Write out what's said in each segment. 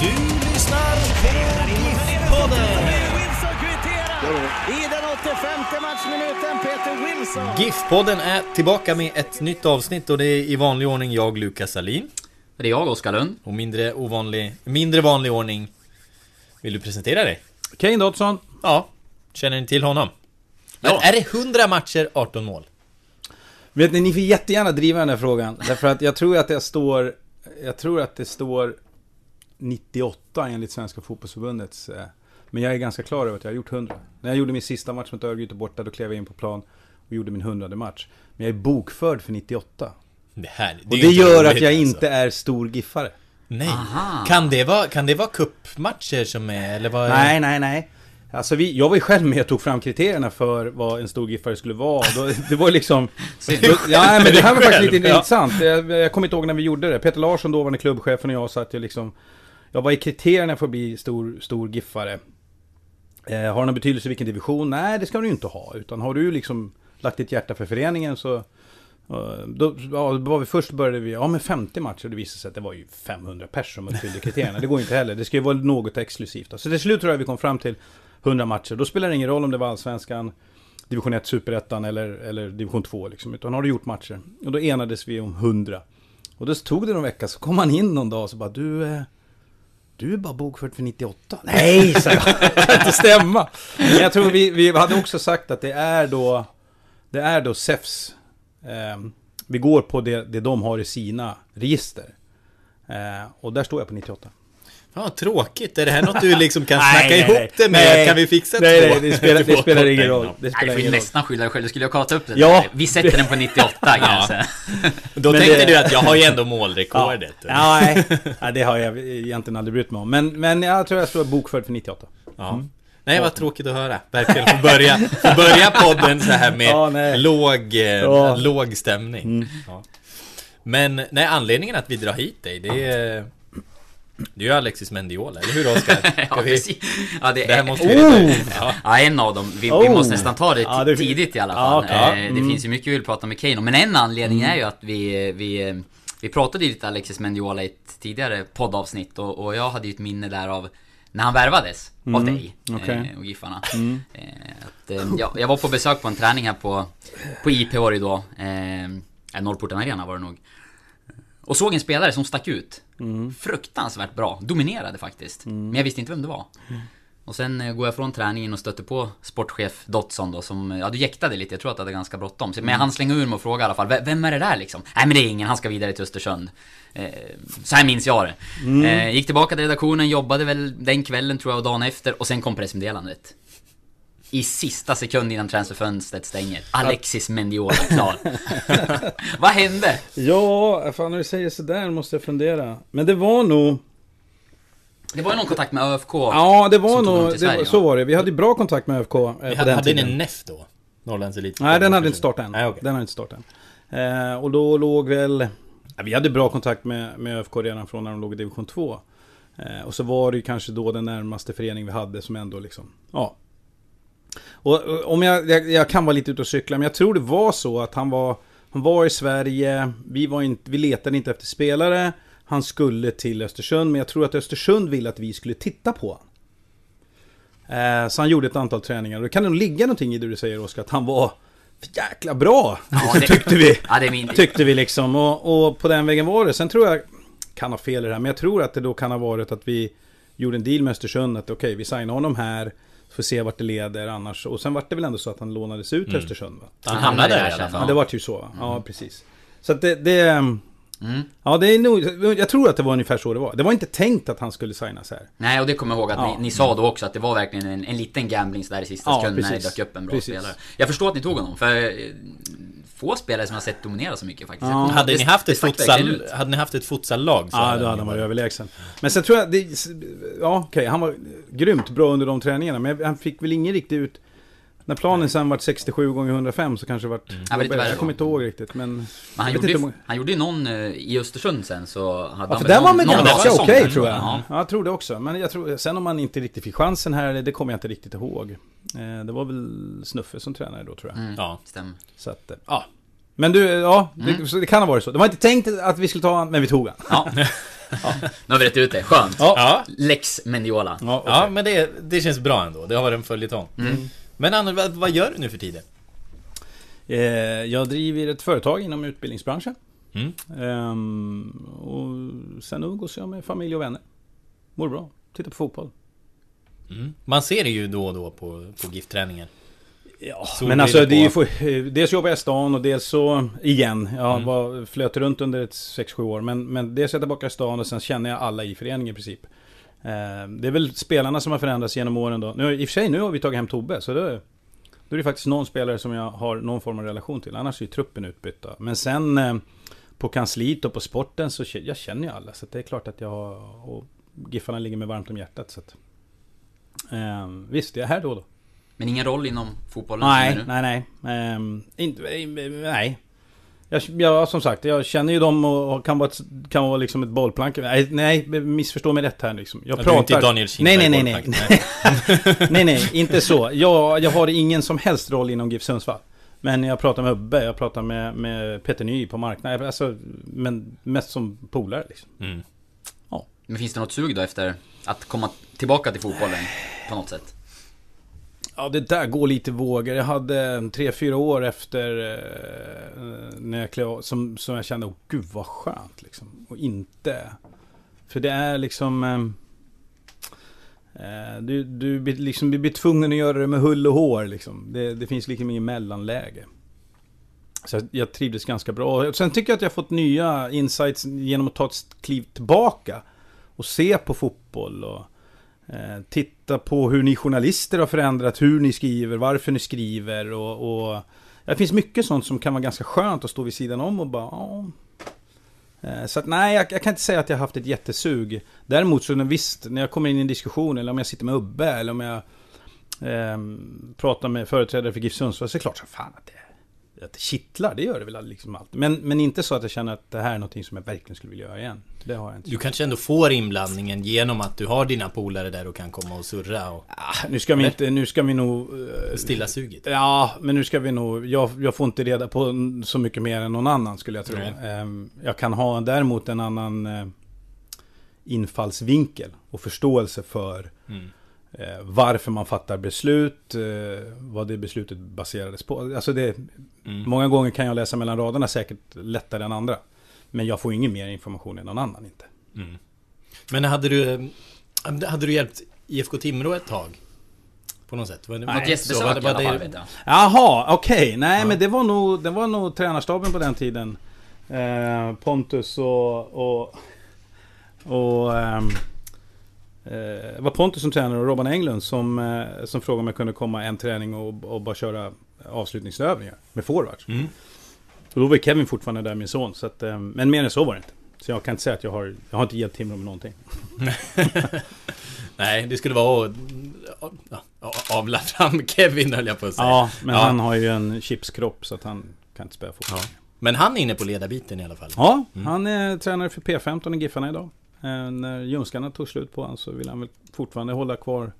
Du lyssnar på GIF-podden. I den 85 matchminuten, Peter Wilson. GIF-podden är tillbaka med ett nytt avsnitt och det är i vanlig ordning jag, Lukas Salin. Det är jag, Oskar Lund. Och mindre ovanlig, mindre vanlig ordning Vill du presentera dig? Kane Dodson. Ja, känner ni till honom? Men Ja. är det 100 matcher, 18 mål? Vet ni, ni får jättegärna driva den här frågan. Därför att jag tror att det står... Jag tror att det står 98 enligt Svenska Fotbollsförbundets... eh, Men jag är ganska klar över att jag har gjort 100. När jag gjorde min sista match mot Örgryte borta, då klev jag in på plan och gjorde min 100 match. Men jag är bokförd för 98. Det här, Och är det ju inte gör att jag alltså. inte är stor giffare. Nej. Aha. Kan det vara, kan det vara cupmatcher som är, eller vad? Nej, nej, nej. Alltså vi, jag var ju själv med och tog fram kriterierna för vad en stor giffare skulle vara. Då, det var ju liksom... Då, ja, men det här var faktiskt lite Ja. intressant. Jag, jag kommer inte ihåg när vi gjorde det. Peter Larsson, dåvarande klubbchefen och jag satt ju liksom... Ja, vad är kriterierna för att bli stor, stor giffare. Eh, har det någon betydelse vilken division? Nej, det ska du ju inte ha. Utan har du liksom lagt ditt hjärta för föreningen så... Eh, då, ja, då var vi först började vi, ja med 50 matcher, och det visade sig att det var ju 500 personer som uppfyllde kriterierna. Det går ju inte heller, det ska ju vara något exklusivt. då. Så till slut tror jag vi kom fram till 100 matcher. Då spelar det ingen roll om det var Allsvenskan, Division 1, Superettan eller, eller Division 2 liksom. Utan har du gjort matcher. Och då enades vi om 100. Och då tog det någon vecka, så kom han in någon dag och så bara du... Eh, du är bara bokförd för 98. Nej, sa jag. Det kan inte stämma. Men jag tror vi, vi hade också sagt att det är då... Det är då SEFs... Eh, vi går på det, det de har i sina register. Eh, och där står jag på 98. Fan vad tråkigt, är det här något du liksom kan Nej, snacka nej, ihop nej. det med? Nej. Kan vi fixa Nej, två? nej, det spelar, det spelar ingen roll. Det Nej, spelar du får nästan skylla dig själv. Skulle ha kollat upp det Ja. Vi sätter den på 98 gränsen. Då Men tänkte det- du att jag har ju ändå målrekordet. Ja, nej. nej, det har jag egentligen aldrig brytt mig om. Men, men jag tror jag står bokförd för 98. Ja. Nej, vad tråkigt att höra. Verkligen få börja, få börja podden så här med Ja, nej. låg, eh, Ja. låg stämning. Ja. Men, nej, anledningen att vi drar hit dig, det är... Det är ju Alexis Mendiola, eller hur Oskar? Ja, Ska vi-. Ja, det, Det här är, måste vi ut. Ja. ja, en av dem. Vi, vi Oh. måste nästan ta det, Ja, det- tidigt i alla Ja, fall. okej. Eh, Mm. Det finns ju mycket vi vill prata med Kane om. Men en anledning är ju att vi, vi, vi pratade ju lite Alexis Mendiola i ett tidigare poddavsnitt. Och, och jag hade ju ett minne där av när han värvades av dig okej. eh, och Giffarna. Eh, att, eh, jag, jag var på besök på en träning här på, på IP var det då. Eh, Norrporten Arena var det nog. Och såg en spelare som stack ut. Fruktansvärt bra. Dominerade faktiskt. Men jag visste inte vem det var. Och sen eh, går jag från träningen och stöter på sportchef Dotson då som, ja du jäktade lite, jag tror att det hade ganska bråttom. Men han slänger ur mig och frågar i alla fall, "V- vem är det där liksom? Nej men det är ingen, han ska vidare till Östersund. Eh, så här minns jag det. Eh, gick tillbaka till redaktionen, jobbade väl den kvällen tror jag och dagen efter och sen kom pressmeddelandet. I sista sekund innan transferfönstret stänger. Alexis Mendiola klar. Vad hände? Ja, fan när du säger sådär måste jag fundera. Men det var nog... Det var ju någon kontakt med ÖFK. Ja, det var nog... till Det, var- Sverige, så va? var det. Vi hade ju bra kontakt med ÖFK eh, på Hade, den hade ni en NEF då? Norrlands Elit? Nej, den hade inte startat än. Nej, okej. Den hade inte startat än. Eh, och då låg väl... Vi hade bra kontakt med, med ÖFK redan från när de låg i division 2. Eh, och så var det ju kanske då den närmaste förening vi hade som ändå liksom... Ja. Och, om jag, jag... Jag kan vara lite ute och cykla, men jag tror det var så att han var... Han var i Sverige, vi, var inte, vi letade inte efter spelare. Han skulle till Östersund, men jag tror att Östersund ville att vi skulle titta på honom. Eh, så han gjorde ett antal träningar. Och det kan nog ligga någonting i det du säger Oskar, att han var jäkla bra. Ja, det- tyckte vi. Ja, det är min... Tyckte vi liksom. Och, och på den vägen var det. Sen tror jag, kan ha fel i det här, men jag tror att det då kan ha varit att vi gjorde en deal med Östersund. Att okej, vi signar honom här. Får se vart det leder annars. Och sen vart det väl ändå så att han lånades ut till Östersund va? Han hamnade där i alla Ja, fall. det vart ju så. va? Ja, precis. Så att det... det Ja, det är nog... Jag tror att det var ungefär så det var. Det var inte tänkt att han skulle signas här. Nej, och det kommer jag ihåg att Ja. ni, ni sa då också att det var verkligen en, en liten gambling där i sista Ja, sekunden när det dök upp en bra Precis. spelare. Jag förstår att ni tog honom, för eh, få spelare som jag sett dominera så mycket faktiskt. Ja. Hade ni haft ett futsal, hade ni haft ett futsallag så Ja, då hade han varit överlägsen. Men sen tror jag... Det, ja, okej. han var grymt bra under de träningarna. Men han fick väl ingen riktigt ut... När planen sen vart 67 gånger 105 så kanske det vart... Ja, men lite värre jag kommer inte ihåg riktigt, men... Men han jag gjorde, inte ju, han gjorde ju någon eh, i Östersund sen så hade Ja, han för väl där var bra ganska okej där, tror jag. Ja. Ja, jag tror det också. Men jag tror, sen om man inte riktigt fick chansen här, det kommer jag inte riktigt ihåg. Eh, det var väl Snuffe som tränare då tror jag. Mm, Ja. stämmer. Så att, eh, ja. Men du, ja, det, Mm. det kan ha varit så. Det var inte tänkt att vi skulle ta han, men vi tog han. Ja. Nu har vi rätt ut det, skönt. Ja. Ja, Lex Mendiola. Ja, ja men det, det känns bra ändå. Det har varit en följetong. Men Anders, vad, gör du nu för tiden? Eh, jag driver ett företag inom utbildningsbranschen. Mm. Ehm, och sen umgås jag med familj och vänner. Mår bra. Tittar på fotboll. Mm. Man ser det ju då och då på, på GIF-träningen. Ja, Solbrillor men alltså det är ju Dels jobbar jag i stan och dels så Igen, jag Mm. var, flöt runt under ett 6-7 år Men, men dels är jag tillbaka i stan och sen känner jag alla i föreningen i princip Det är väl spelarna som har förändrats genom åren då nu, I och för sig nu har vi tagit hem Tobbe så då, då är det faktiskt någon spelare som jag har någon form av relation till Annars är ju truppen utbytta Men sen eh, På kansliet och på sporten så jag känner ju alla Så det är klart att jag har och Giffarna ligger mig varmt om hjärtat så att, eh, Visst, jag är här då och då Men ingen roll inom fotbollen Nej, nej, nej. Ehm, inte, eh, nej. Jag, jag, som sagt, jag känner ju dem och kan vara, ett- kan vara liksom ett bollplank. Nej, nej, missförstå mig rätt här liksom. Jag Ja, du är inte Daniel nej, Kindberg nej, nej, nej, nej. nej, nej, inte så. Jag, jag har ingen som helst roll inom GIF Sundsvall. Men jag pratar med Ubbe, jag pratar med, med Peter Ny på marknaden. Alltså, men mest som polare liksom. Mm. Men finns det något sug då efter att komma tillbaka till fotbollen på något sätt? Ja, det där går lite i vågor. Jag hade tre, fyra år efter eh, när jag klev som, som jag kände, oh, gud vad skönt liksom. Och inte... För det är liksom... Ehm, eh, du, du, blir liksom, blir tvungen att göra det med hull och hår liksom. Det, det finns liksom inget mellanläge. Så jag, jag trivdes ganska bra. Och Sen tycker jag att jag har fått nya insights genom att ta ett kliv tillbaka. Och se på fotboll och... Eh, titta på hur ni journalister har förändrat, hur ni skriver, varför ni skriver och, och Det finns mycket sånt som kan vara ganska skönt att stå vid sidan om och bara åh. Eh, så att nej, jag, jag kan inte säga att jag har haft ett jättesug. Däremot så visst, när jag kommer in i en diskussion eller om jag sitter med Ubbe eller om jag eh, pratar med företrädare för GIF Sundsvall så är det klart som fan att det, att det kittlar, det gör det väl liksom allt. Men, men inte så att jag känner att det här är någonting som jag verkligen skulle vilja göra igen. Det har jag inte. Du kanske ändå får inblandningen genom att du har dina polare där och kan komma och surra och Ah, nu ska vi inte, nu ska vi nog... eh, stilla suget. Ja, men nu ska vi nog... Jag, jag får inte reda på så mycket mer än någon annan skulle jag tro. Ehm, Jag kan ha däremot en annan eh, infallsvinkel och förståelse för Mm. eh, varför man fattar beslut, vad det beslutet baserades på. Alltså det, Mm. Många gånger kan jag läsa mellan raderna säkert lättare än andra. Men jag får ingen mer information än någon annan inte. Mm. Men hade du... Hade du hjälpt IFK Timrå ett tag? På något sätt? Var det, Något var- gästbesök var det- i var alla det- fall vet jag. Jaha, okej. Nej, Ja. men det var, nog, det var nog tränarstaben på den tiden. Eh, Pontus och... och, och ehm, eh, det var Pontus som tränare och Robban Englund som, eh, som frågade om jag kunde komma en träning och, och bara köra avslutningsövningar med forwards. Mm. Och då var Kevin fortfarande där, min son. Så att, eh, men mer än så var det inte. Så jag kan inte säga att jag har... Jag har inte hjälpt Timrå med någonting. Nej, det skulle vara att avla fram Kevin höll jag på att säga. Ja, men Ja. han har ju en chipskropp så att han kan inte spela fotboll. Ja. Men han är inne på ledarbiten i alla fall. Ja, Mm. han är tränare för P15 i Giffarna idag. Eh, när ljumskarna tog slut på honom så vill han väl fortfarande hålla kvar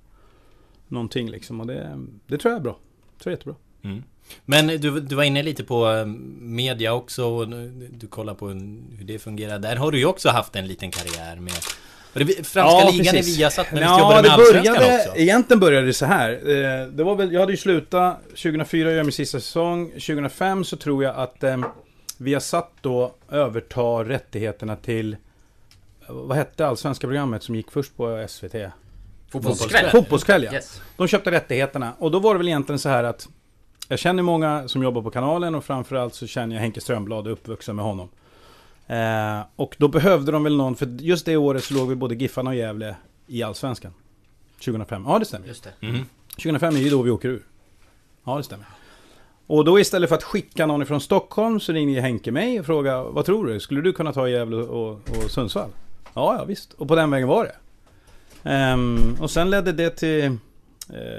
någonting liksom. Och det, det tror jag är bra. Det tror jag är jättebra. Mm. Men du, du var inne lite på eh, media också och du kollar på hur det fungerar. Där har du ju också haft en liten karriär med det franska ligan i Viasat men visst jobbade du med Allsvenskan började, också? egentligen började det så här. Eh, Det var väl, jag hade ju slutat 2004, jag min sista säsong. 2005 så tror jag att eh, vi har satt då överta rättigheterna till vad hette allsvenska programmet som gick först på SVT? Fotbollskväll? Fotbollskväll ja. Yes. De köpte rättigheterna. Och då var det väl egentligen så här att jag känner många som jobbar på kanalen och framförallt så känner jag Henke Strömblad och uppvuxen med honom. Eh, och då behövde de väl någon, för just det året så låg vi både Giffarna och Gävle i Allsvenskan. 2005, ja det stämmer. Just det. Mm. 2005 är ju då vi åker ur. Ja det stämmer. Och då istället för att skicka någon från Stockholm så ringde Henke mig och frågade Vad tror du? Skulle du kunna ta Gävle och, och Sundsvall? Ja, ja visst. Och på den vägen var det. Um, och sen ledde det till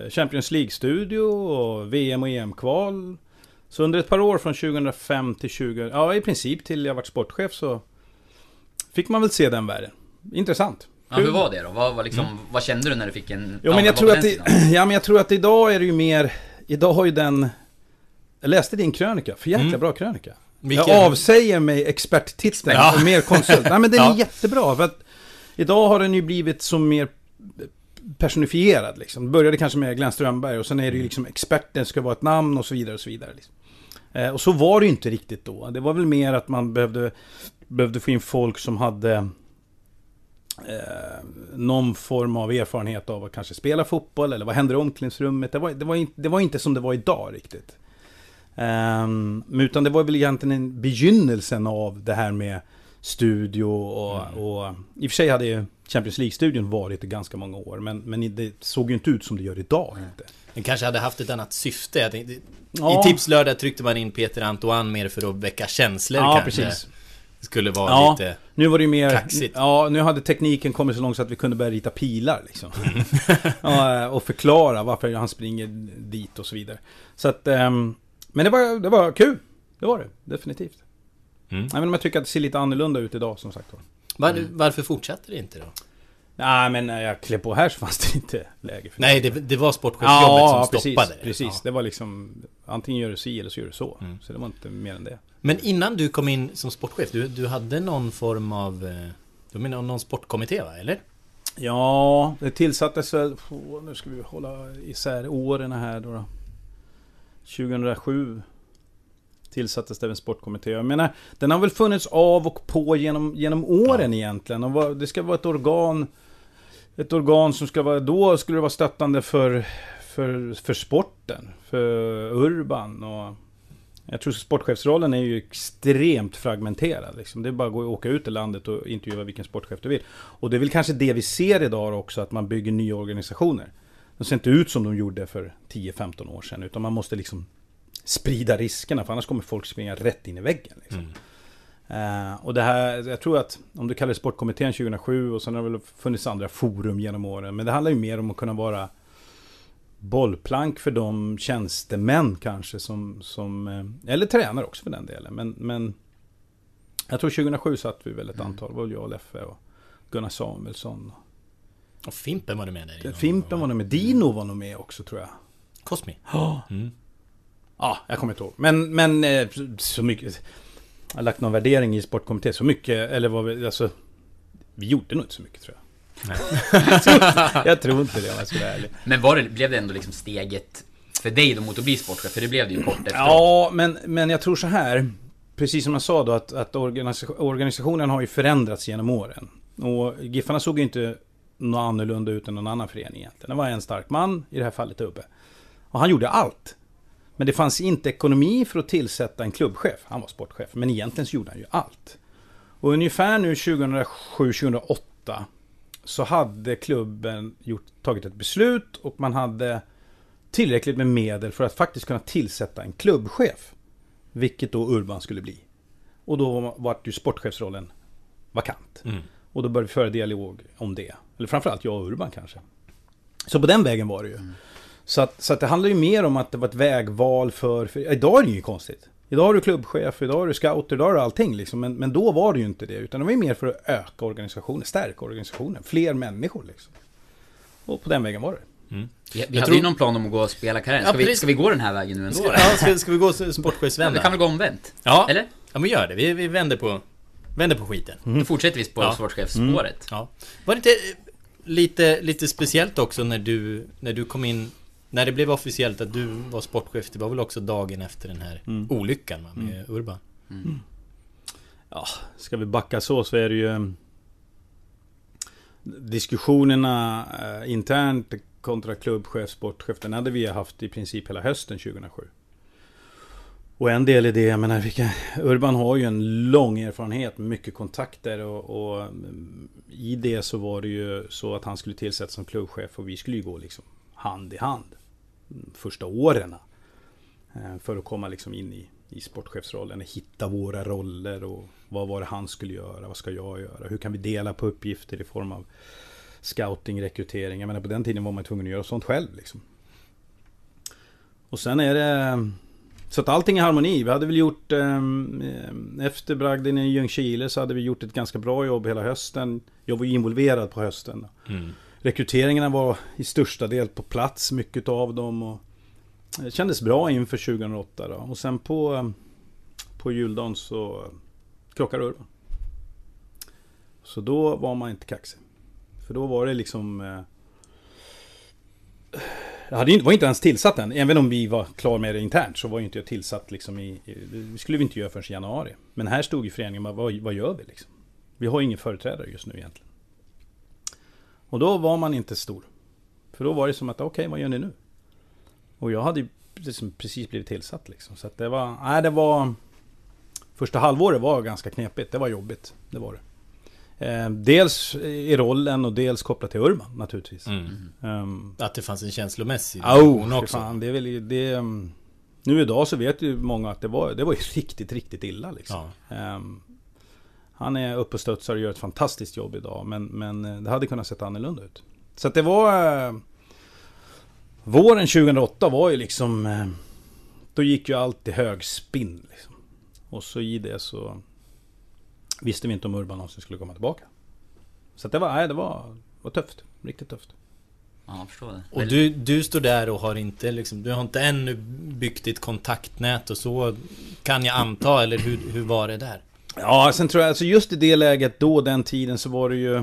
Champions League-studio och VM och EM-kval. Så under ett par år från 2005 till 20... Ja, i princip till jag vart sportchef så fick man väl se den världen. Intressant. Ja, hur var det då? Vad, vad, liksom, mm. vad kände du när du fick en... Jo, men jag tror att det, ja, men jag tror att idag är det ju mer... Idag har ju den... Jag läste din krönika, för jäkla mm. bra krönika. Vilken? Jag avsäger mig experttiteln ja. och mer konsult. Nej men den ja. är jättebra. För att idag har den ju blivit så mer personifierad liksom. Det började kanske med Glenn Strömberg och sen är det ju liksom experten ska vara ett namn och så vidare och så vidare. Liksom. Eh, och så var det ju inte riktigt då. Det var väl mer att man behövde, behövde få in folk som hade eh, någon form av erfarenhet av att kanske spela fotboll eller vad händer i omklädningsrummet. Det var, det var, inte, det var inte som det var idag riktigt. Um, utan det var väl egentligen en begynnelsen av det här med studio och, mm. och i och för sig hade ju Champions League-studion varit i ganska många år. Men, men det såg ju inte ut som det gör idag. Inte. Den kanske hade haft ett annat syfte. Tänkte, ja. I Tipslördag tryckte man in Peter Antoine mer för att väcka känslor ja, kanske. Precis. Det skulle vara ja, lite nu var det mer, kaxigt. Ja, nu hade tekniken kommit så långt så att vi kunde börja rita pilar liksom. Mm. ja, och förklara varför han springer dit och så vidare. Så att, um, men det var, det var kul. Det var det, definitivt. Mm. Även om jag tycker att det ser lite annorlunda ut idag som sagt var. Mm. Varför fortsätter det inte då? Nej men när jag klev på här så fanns det inte läge för Nej det, det var sportchefsjobbet ja, som precis, stoppade precis. Ja. det var liksom Antingen gör du si eller så gör du så. Mm. Så det var inte mer än det. Men innan du kom in som sportchef, du, du hade någon form av... Eh, du menar någon sportkommitté va, eller? Ja, det tillsattes väl... Nu ska vi hålla isär åren här då. då. 2007 tillsattes det en sportkommitté. Jag menar, den har väl funnits av och på genom, genom åren ja. egentligen. Och det ska vara ett organ ett organ som ska vara, då skulle det vara stöttande för, för, för sporten, för Urban och jag tror sportchefsrollen är ju extremt fragmenterad. Liksom. Det är bara att gå och åka ut i landet och intervjua vilken sportchef du vill. Och det är väl kanske det vi ser idag också, att man bygger nya organisationer. De ser inte ut som de gjorde för 10-15 år sedan, utan man måste liksom sprida riskerna, för annars kommer folk springa rätt in i väggen. Liksom. Mm. Uh, och det här, jag tror att om du kallar det Sportkommittén 2007 och sen har det väl funnits andra forum genom åren. Men det handlar ju mer om att kunna vara bollplank för de tjänstemän kanske som, som eh, eller tränare också för den delen. Men, men jag tror 2007 satt vi väl ett mm. antal, var jag och Leffe och Gunnar Samuelsson. Och Fimpen var du med där? Fimpen var nog med, Dino var nog med också tror jag. Cosmi? Ja. Mm. Ja, jag kommer inte ihåg. Men, men eh, så mycket... Jag har lagt någon värdering i sportkommittén. Så mycket, eller vad vi, alltså... Vi gjorde nog inte så mycket tror jag. jag tror inte det om jag ska vara ärlig. Men var det, blev det ändå liksom steget för dig då mot att bli sportchef? För det blev det ju kort efter. Ja, men, men jag tror så här. Precis som jag sa då att, att organisationen har ju förändrats genom åren. Och Giffarna såg ju inte något annorlunda ut än någon annan förening egentligen. Det var en stark man, i det här fallet Ubbe. Och han gjorde allt. Men det fanns inte ekonomi för att tillsätta en klubbchef. Han var sportchef, men egentligen så gjorde han ju allt. Och ungefär nu 2007-2008 så hade klubben gjort, tagit ett beslut och man hade tillräckligt med medel för att faktiskt kunna tillsätta en klubbchef. Vilket då Urban skulle bli. Och då var ju sportchefsrollen vakant. Mm. Och då började vi föra dialog om det. Eller framförallt jag och Urban kanske. Så på den vägen var det ju. Mm. Så, att, så att det handlar ju mer om att det var ett vägval för, för... Idag är det ju konstigt. Idag har du klubbchef, idag har du scouter, idag har du allting liksom. Men, men då var det ju inte det. Utan det var ju mer för att öka organisationen, stärka organisationen. Fler människor liksom. Och på den vägen var det. Mm. Vi, vi hade tror... ju någon plan om att gå och spela karriär. Ska, ja, vi, ska vi gå den här vägen nu ändå? Ja, ska, ska vi gå sportchefsvända? Ja, vi kan väl gå omvänt? Ja. Eller? Ja, men gör det. Vi, vi vänder på... Vänder på skiten. Mm. Då fortsätter vi på ja. sportchefsspåret. Mm. Ja. Var det inte lite, lite speciellt också när du, när du kom in när det blev officiellt att du var sportchef, det var väl också dagen efter den här mm. olyckan med mm. Urban? Mm. Ja, ska vi backa så så är det ju... diskussionerna eh, internt kontra klubbchef, sportchef, den hade vi haft i princip hela hösten 2007. Och en del i det, jag menar, vilka, Urban har ju en lång erfarenhet, mycket kontakter och, och, mm, i det så var det ju så att han skulle tillsättas som klubbchef och vi skulle ju gå liksom hand i hand första åren. Eh, för att komma liksom in i, i sportchefsrollen, hitta våra roller och vad var det han skulle göra, vad ska jag göra, hur kan vi dela på uppgifter i form av scouting, rekrytering. Jag menar på den tiden var man tvungen att göra sånt själv liksom. Och sen är det så att allting är harmoni. Vi hade väl gjort eh, Efter bragden i Ljungskile så hade vi gjort ett ganska bra jobb hela hösten. Jag var ju involverad på hösten. Mm. Rekryteringarna var i största del på plats, mycket av dem. Och det kändes bra inför 2008 då. Och sen på, på juldagen så krockade Urban. Så då var man inte kaxig. För då var det liksom... Eh, jag hade, var inte ens tillsatt än. Även om vi var klar med det internt så var ju inte jag tillsatt liksom i... Det skulle vi inte göra förrän i januari. Men här stod ju föreningen vad, vad gör vi liksom? Vi har ingen företrädare just nu egentligen. Och då var man inte stor. För då var det som att, okej, okay, vad gör ni nu? Och jag hade liksom precis blivit tillsatt liksom. Så att det var, nej det var... Första halvåret var ganska knepigt, det var jobbigt. Det var det. Eh, dels i rollen och dels kopplat till Urban naturligtvis. Mm. Um, att det fanns en känslomässig oh, också. Fan, det är väl, det, um, nu idag så vet ju många att det var, det var ju riktigt, riktigt illa liksom. Ja. Um, han är uppe och studsar och gör ett fantastiskt jobb idag. Men, men eh, det hade kunnat sett annorlunda ut. Så att det var... Uh, våren 2008 var ju liksom... Uh, då gick ju allt i högspinn. Liksom. Och så i det så visste vi inte om Urban någonsin skulle komma tillbaka. Så det var, nej, det var, var tufft. Riktigt tufft. Ja, jag förstår det. Och du, du står där och har inte liksom, du har inte ännu byggt ditt kontaktnät och så kan jag anta, eller hur, hur var det där? Ja, sen tror jag, alltså just i det läget då, den tiden, så var det ju...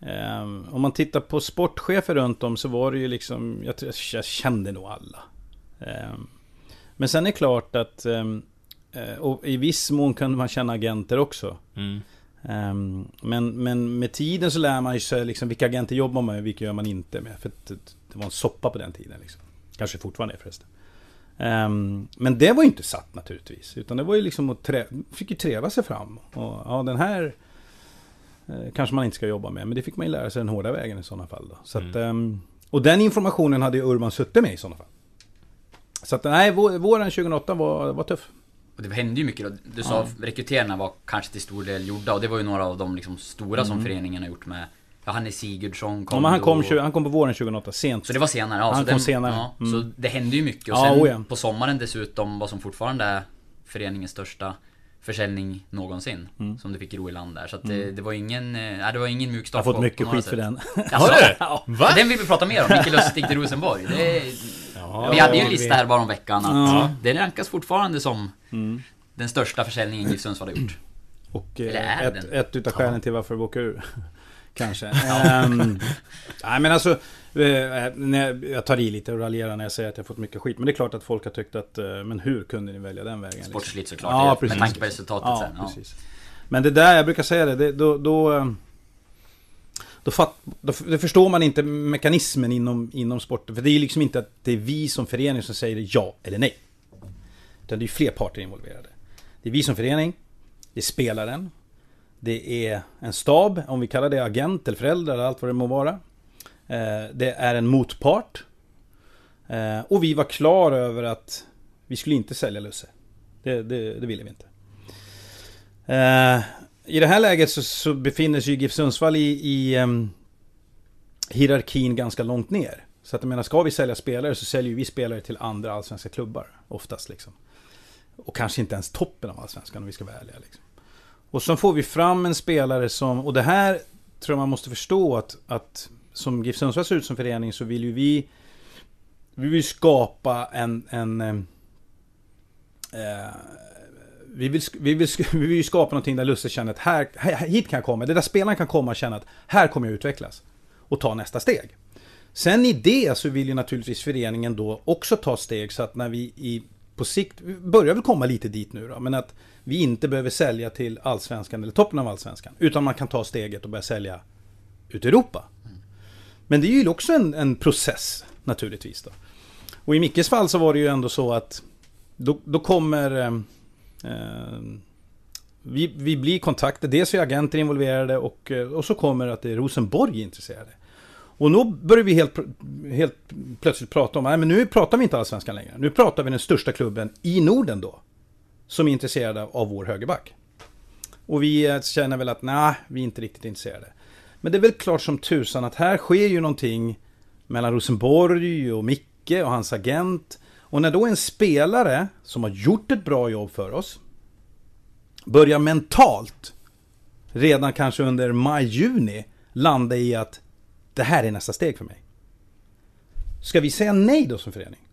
Eh, om man tittar på sportchefer runt om så var det ju liksom, jag, jag kände nog alla. Eh, men sen är det klart att eh, Eh, och i viss mån kunde man känna agenter också. Mm. Um, men, men med tiden så lär man sig liksom vilka agenter jobbar man med och vilka gör man inte med. För det, det var en soppa på den tiden. Liksom. Kanske fortfarande är förresten. Um, men det var ju inte satt naturligtvis. Utan det var ju liksom att trä, fick ju treva sig fram. Och ja, den här eh, kanske man inte ska jobba med. Men det fick man ju lära sig den hårda vägen i sådana fall. Då. Så mm. att, um, och den informationen hade ju Urban suttit med i sådana fall. Så att nej, våren 2008 var, var tuff. Och det hände ju mycket då. Du sa ja. rekryteringarna var kanske till stor del gjorda och det var ju några av de liksom stora mm. som föreningen har gjort med Ja, han är Sigurdsson kom ja, men han, kom, då... han kom på våren 2008, sent. Så det var senare? Ja, han kom den, senare. Ja, mm. Så det hände ju mycket. Och sen ja, oh ja. på sommaren dessutom, vad som fortfarande är föreningens största försäljning någonsin. Mm. Som du fick ro i land där. Så att det, mm. det var ingen, äh, det var ingen mjuk start Jag har fått mycket skit för den. Har du? Ja. Den vill vi prata mer om, Micke Lustig till Rosenborg. Det, ja, vi hade ju en lista här bara om veckan att ja. det rankas fortfarande som mm den största försäljningen GIF Sundsvall har gjort. Och eh, ett, den? ett utav skälen till varför vi åker ur. Kanske. um, nej men alltså, eh, jag tar i lite och raljerar när jag säger att jag fått mycket skit. Men det är klart att folk har tyckt att, eh, men hur kunde ni välja den vägen? Liksom? Sportsligt liksom? såklart, ja, precis, med tanke på resultatet ja, sen. Ja. Precis. Men det där, jag brukar säga det, det då, då då, fatt, då, då, förstår man inte mekanismen inom, inom sporten. För det är liksom inte att det är vi som förening som säger ja eller nej. Utan det är fler parter involverade. Det är vi som förening. Det är spelaren. Det är en stab, om vi kallar det agent eller föräldrar eller allt vad det må vara. Eh, det är en motpart. Eh, och vi var klara över att vi skulle inte sälja Lusse. Det, det, det ville vi inte. Eh, I det här läget så, så befinner sig GIF Sundsvall i, i um, hierarkin ganska långt ner. Så att jag menar, ska vi sälja spelare så säljer vi spelare till andra allsvenska klubbar. Oftast liksom. Och kanske inte ens toppen av allsvenskan om vi ska vara ärliga. Liksom. Och så får vi fram en spelare som, och det här tror jag man måste förstå att, att som GIF Sundsvall ser ut som förening så vill ju vi Vi vill skapa en, en eh, eh vi, vill, vi, vill, vi vill skapa någonting där Lusse känner att här, hit kan jag komma. Det där spelaren kan komma och känna att här kommer jag utvecklas. Och ta nästa steg. Sen i det så vill ju naturligtvis föreningen då också ta steg så att när vi i på sikt, vi börjar väl komma lite dit nu då, men att vi inte behöver sälja till allsvenskan eller toppen av allsvenskan. Utan man kan ta steget och börja sälja ut i Europa. Men det är ju också en, en process naturligtvis. Då. Och i Mickes fall så var det ju ändå så att då, då kommer... Eh, eh vi, vi blir kontaktade, dels är agenter involverade och, eh, och så kommer att det är Rosenborg intresserade. Och då börjar vi helt, helt plötsligt prata om, nej men nu pratar vi inte allsvenskan längre. Nu pratar vi den största klubben i Norden då. Som är intresserade av vår högerback. Och vi eh, känner väl att nej, vi är inte riktigt intresserade. Men det är väl klart som tusan att här sker ju någonting mellan Rosenborg och Micke och hans agent. Och när då en spelare som har gjort ett bra jobb för oss börjar mentalt redan kanske under maj-juni landa i att det här är nästa steg för mig. Ska vi säga nej då som förening?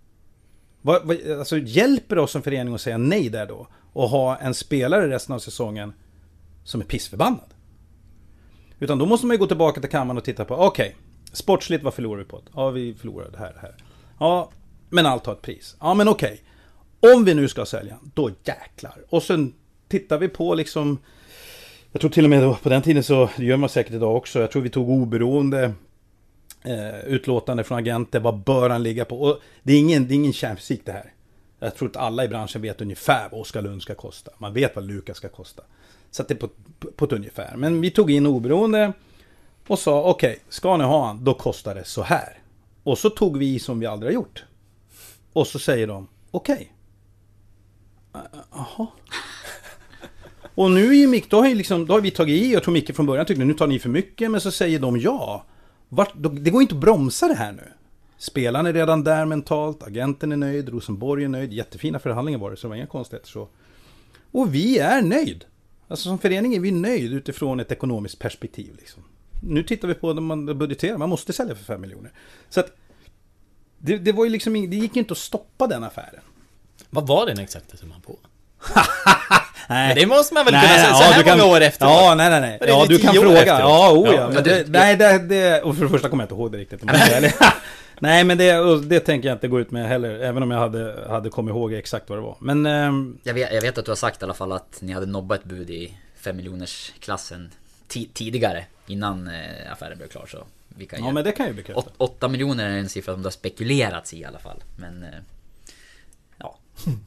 Vad, vad, alltså hjälper det oss som förening att säga nej där då? Och ha en spelare resten av säsongen som är pissförbannad? Utan då måste man ju gå tillbaka till kammaren och titta på, okej, okay, sportsligt vad förlorar vi på? Ja, vi förlorar det här, det här. Ja, men allt har ett pris. Ja, men okej. Okay. Om vi nu ska sälja, då jäklar. Och sen tittar vi på liksom jag tror till och med då, på den tiden så, det gör man säkert idag också, jag tror vi tog oberoende eh, utlåtande från agenter, vad bör han ligga på? Och det är ingen, det är ingen kärnfysik det här. Jag tror att alla i branschen vet ungefär vad Oskar Lund ska kosta. Man vet vad Lukas ska kosta. Så att det är på, på, på ett ungefär. Men vi tog in oberoende och sa okej, okay, ska ni ha han, då kostar det så här. Och så tog vi som vi aldrig har gjort. Och så säger de okej. Okay. Jaha. Och nu är ju Mick, då har, liksom, då har vi tagit i, jag tror Micke från början tyckte nu tar ni för mycket, men så säger de ja. Vart, det går inte att bromsa det här nu. Spelaren är redan där mentalt, agenten är nöjd, Rosenborg är nöjd, jättefina förhandlingar var det, så det var inga konstigheter så. Och vi är nöjd. Alltså som förening är vi nöjd utifrån ett ekonomiskt perspektiv. Liksom. Nu tittar vi på när man budgeterar, man måste sälja för 5 miljoner. Så att det, det, var ju liksom, det gick inte att stoppa den affären. Vad var den exakta summan på? Nej. Men det måste man väl nej, kunna säga så ja, här kan, många år efteråt? Ja, nej, nej, nej. Ja, du kan fråga. Ja, oh, ja. ja det, nej, det, det... Och för det första kommer jag inte ihåg det riktigt. nej, men det, det tänker jag inte gå ut med heller. Även om jag hade, hade kommit ihåg exakt vad det var. Men... Ähm... Jag, vet, jag vet att du har sagt i alla fall att ni hade nobbat ett bud i 5 miljoners klassen tidigare. Innan äh, affären blev klar. Så vi kan ja, men det kan ju bekräfta. 8 miljoner är en siffra som det har spekulerats i i alla fall. Men... Äh,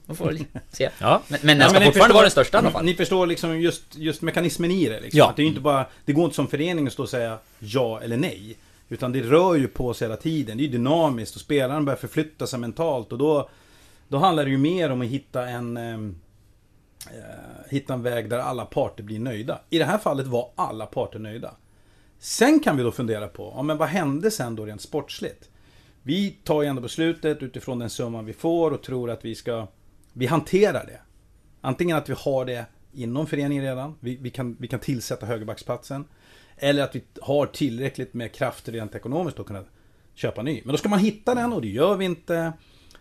man får se. Ja. Men, men den ska ja, fortfarande vara den största i alla fall. Ni förstår liksom just, just mekanismen i det. Liksom. Ja. Att det är inte bara, det går inte som förening att stå och säga ja eller nej. Utan det rör ju på sig hela tiden. Det är dynamiskt och spelaren börjar förflytta sig mentalt. Och då, då handlar det ju mer om att hitta en, eh, hitta en väg där alla parter blir nöjda. I det här fallet var alla parter nöjda. Sen kan vi då fundera på, ja, men vad hände sen då rent sportsligt? Vi tar ju ändå beslutet utifrån den summan vi får och tror att vi ska... Vi hanterar det. Antingen att vi har det inom föreningen redan, vi, vi, kan, vi kan tillsätta högerbacksplatsen. Eller att vi har tillräckligt med kraft rent ekonomiskt att kunna köpa ny. Men då ska man hitta den och det gör vi inte.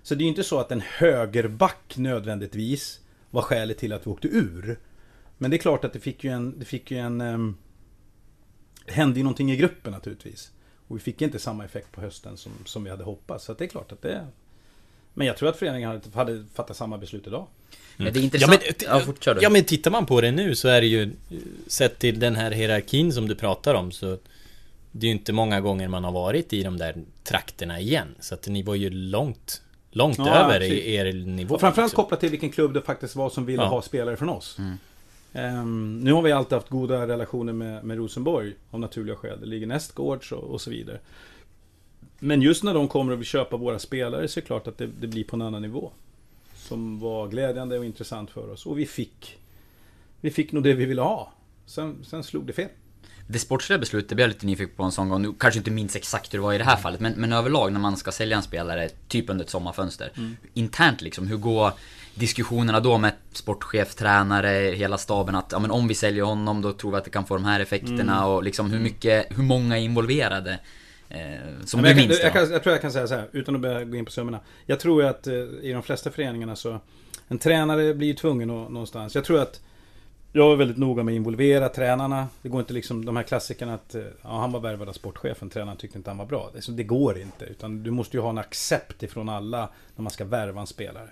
Så det är ju inte så att en högerback nödvändigtvis var skälet till att vi åkte ur. Men det är klart att det fick ju en... Det fick ju en um, hände ju någonting i gruppen naturligtvis. Och vi fick inte samma effekt på hösten som, som vi hade hoppats. Så det är klart att det... Men jag tror att föreningen hade, hade fattat samma beslut idag. Mm. Men det är intressant. Ja men, ja, ja men tittar man på det nu så är det ju Sett till den här hierarkin som du pratar om så Det är ju inte många gånger man har varit i de där trakterna igen Så att ni var ju långt Långt ja, över i er nivå Och framförallt kopplat till vilken klubb det faktiskt var som ville ja. ha spelare från oss mm. Um, nu har vi alltid haft goda relationer med, med Rosenborg av naturliga skäl. Det ligger nästgårds och, och så vidare. Men just när de kommer och vill köpa våra spelare så är det klart att det, det, blir på en annan nivå. Som var glädjande och intressant för oss. Och vi fick Vi fick nog det vi ville ha. Sen, sen slog det fel. Det sportsliga beslutet blev jag lite nyfiken på en sån gång. Nu kanske inte minns exakt hur det var i det här fallet. Men, men överlag när man ska sälja en spelare, typ under ett sommarfönster. Mm. Internt liksom, hur går diskussionerna då med sportchef, tränare, hela staben att ja, men om vi säljer honom då tror vi att det kan få de här effekterna mm. och liksom hur mycket, hur många är involverade? Eh, som du minns jag, jag, jag, tror jag kan säga så här, utan att börja gå in på summorna. Jag tror att eh, i de flesta föreningarna så En tränare blir tvungen att, någonstans. Jag tror att jag är väldigt noga med att involvera tränarna. Det går inte liksom de här klassikerna att eh, ja, han var värvad av sportchefen, tränaren tyckte inte han var bra. Det, det går inte. Utan du måste ju ha en accept ifrån alla när man ska värva en spelare.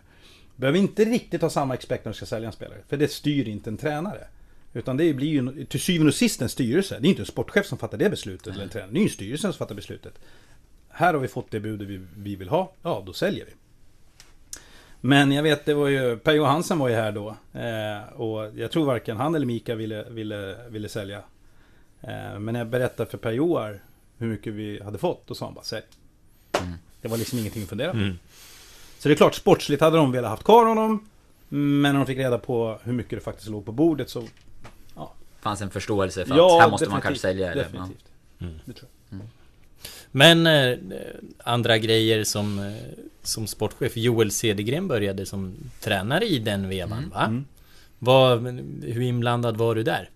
Behöver inte riktigt ha samma expect när du ska sälja en spelare. För det styr inte en tränare. Utan det blir ju till syvende och sist en styrelse. Det är inte en sportchef som fattar det beslutet. Eller en tränare. Det är ju styrelsen som fattar beslutet. Här har vi fått det budet vi, vi vill ha. Ja, då säljer vi. Men jag vet, det var ju Per Johansen var ju här då. Eh, och jag tror varken han eller Mika ville, ville, ville sälja. Eh, men när jag berättade för Per Joar hur mycket vi hade fått, då sa han bara sälj. Mm. Det var liksom ingenting att fundera på. Mm. Så det är klart, sportsligt hade de velat haft kvar honom. Men när de fick reda på hur mycket det faktiskt låg på bordet så... Ja. Fanns en förståelse för ja, att här måste man kanske sälja eller? Definitivt. Mm. Det tror jag. Mm. Men eh, andra grejer som, eh, som sportchef. Joel Cedergren började som tränare i den vevan mm. va? Mm. Vad, hur inblandad var du där?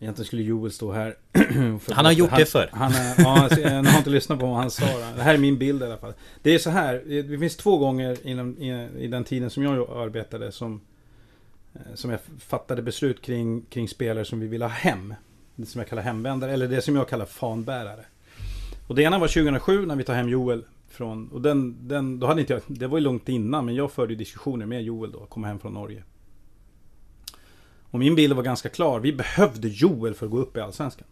Egentligen skulle Joel stå här Han har gjort han, det förr. han, Ja, alltså, jag har inte lyssnat på vad han sa Det här är min bild i alla fall. Det är så här Det finns två gånger inom, i, i den tiden som jag arbetade som eh, Som jag fattade beslut kring, kring spelare som vi ville ha hem. Det som jag kallar hemvändare Eller det som jag kallar fanbärare. Och det ena var 2007 när vi tar hem Joel från, och den, den, då hade inte jag, det var ju långt innan men jag förde diskussioner med Joel då, kom hem från Norge och min bild var ganska klar. Vi behövde Joel för att gå upp i Allsvenskan.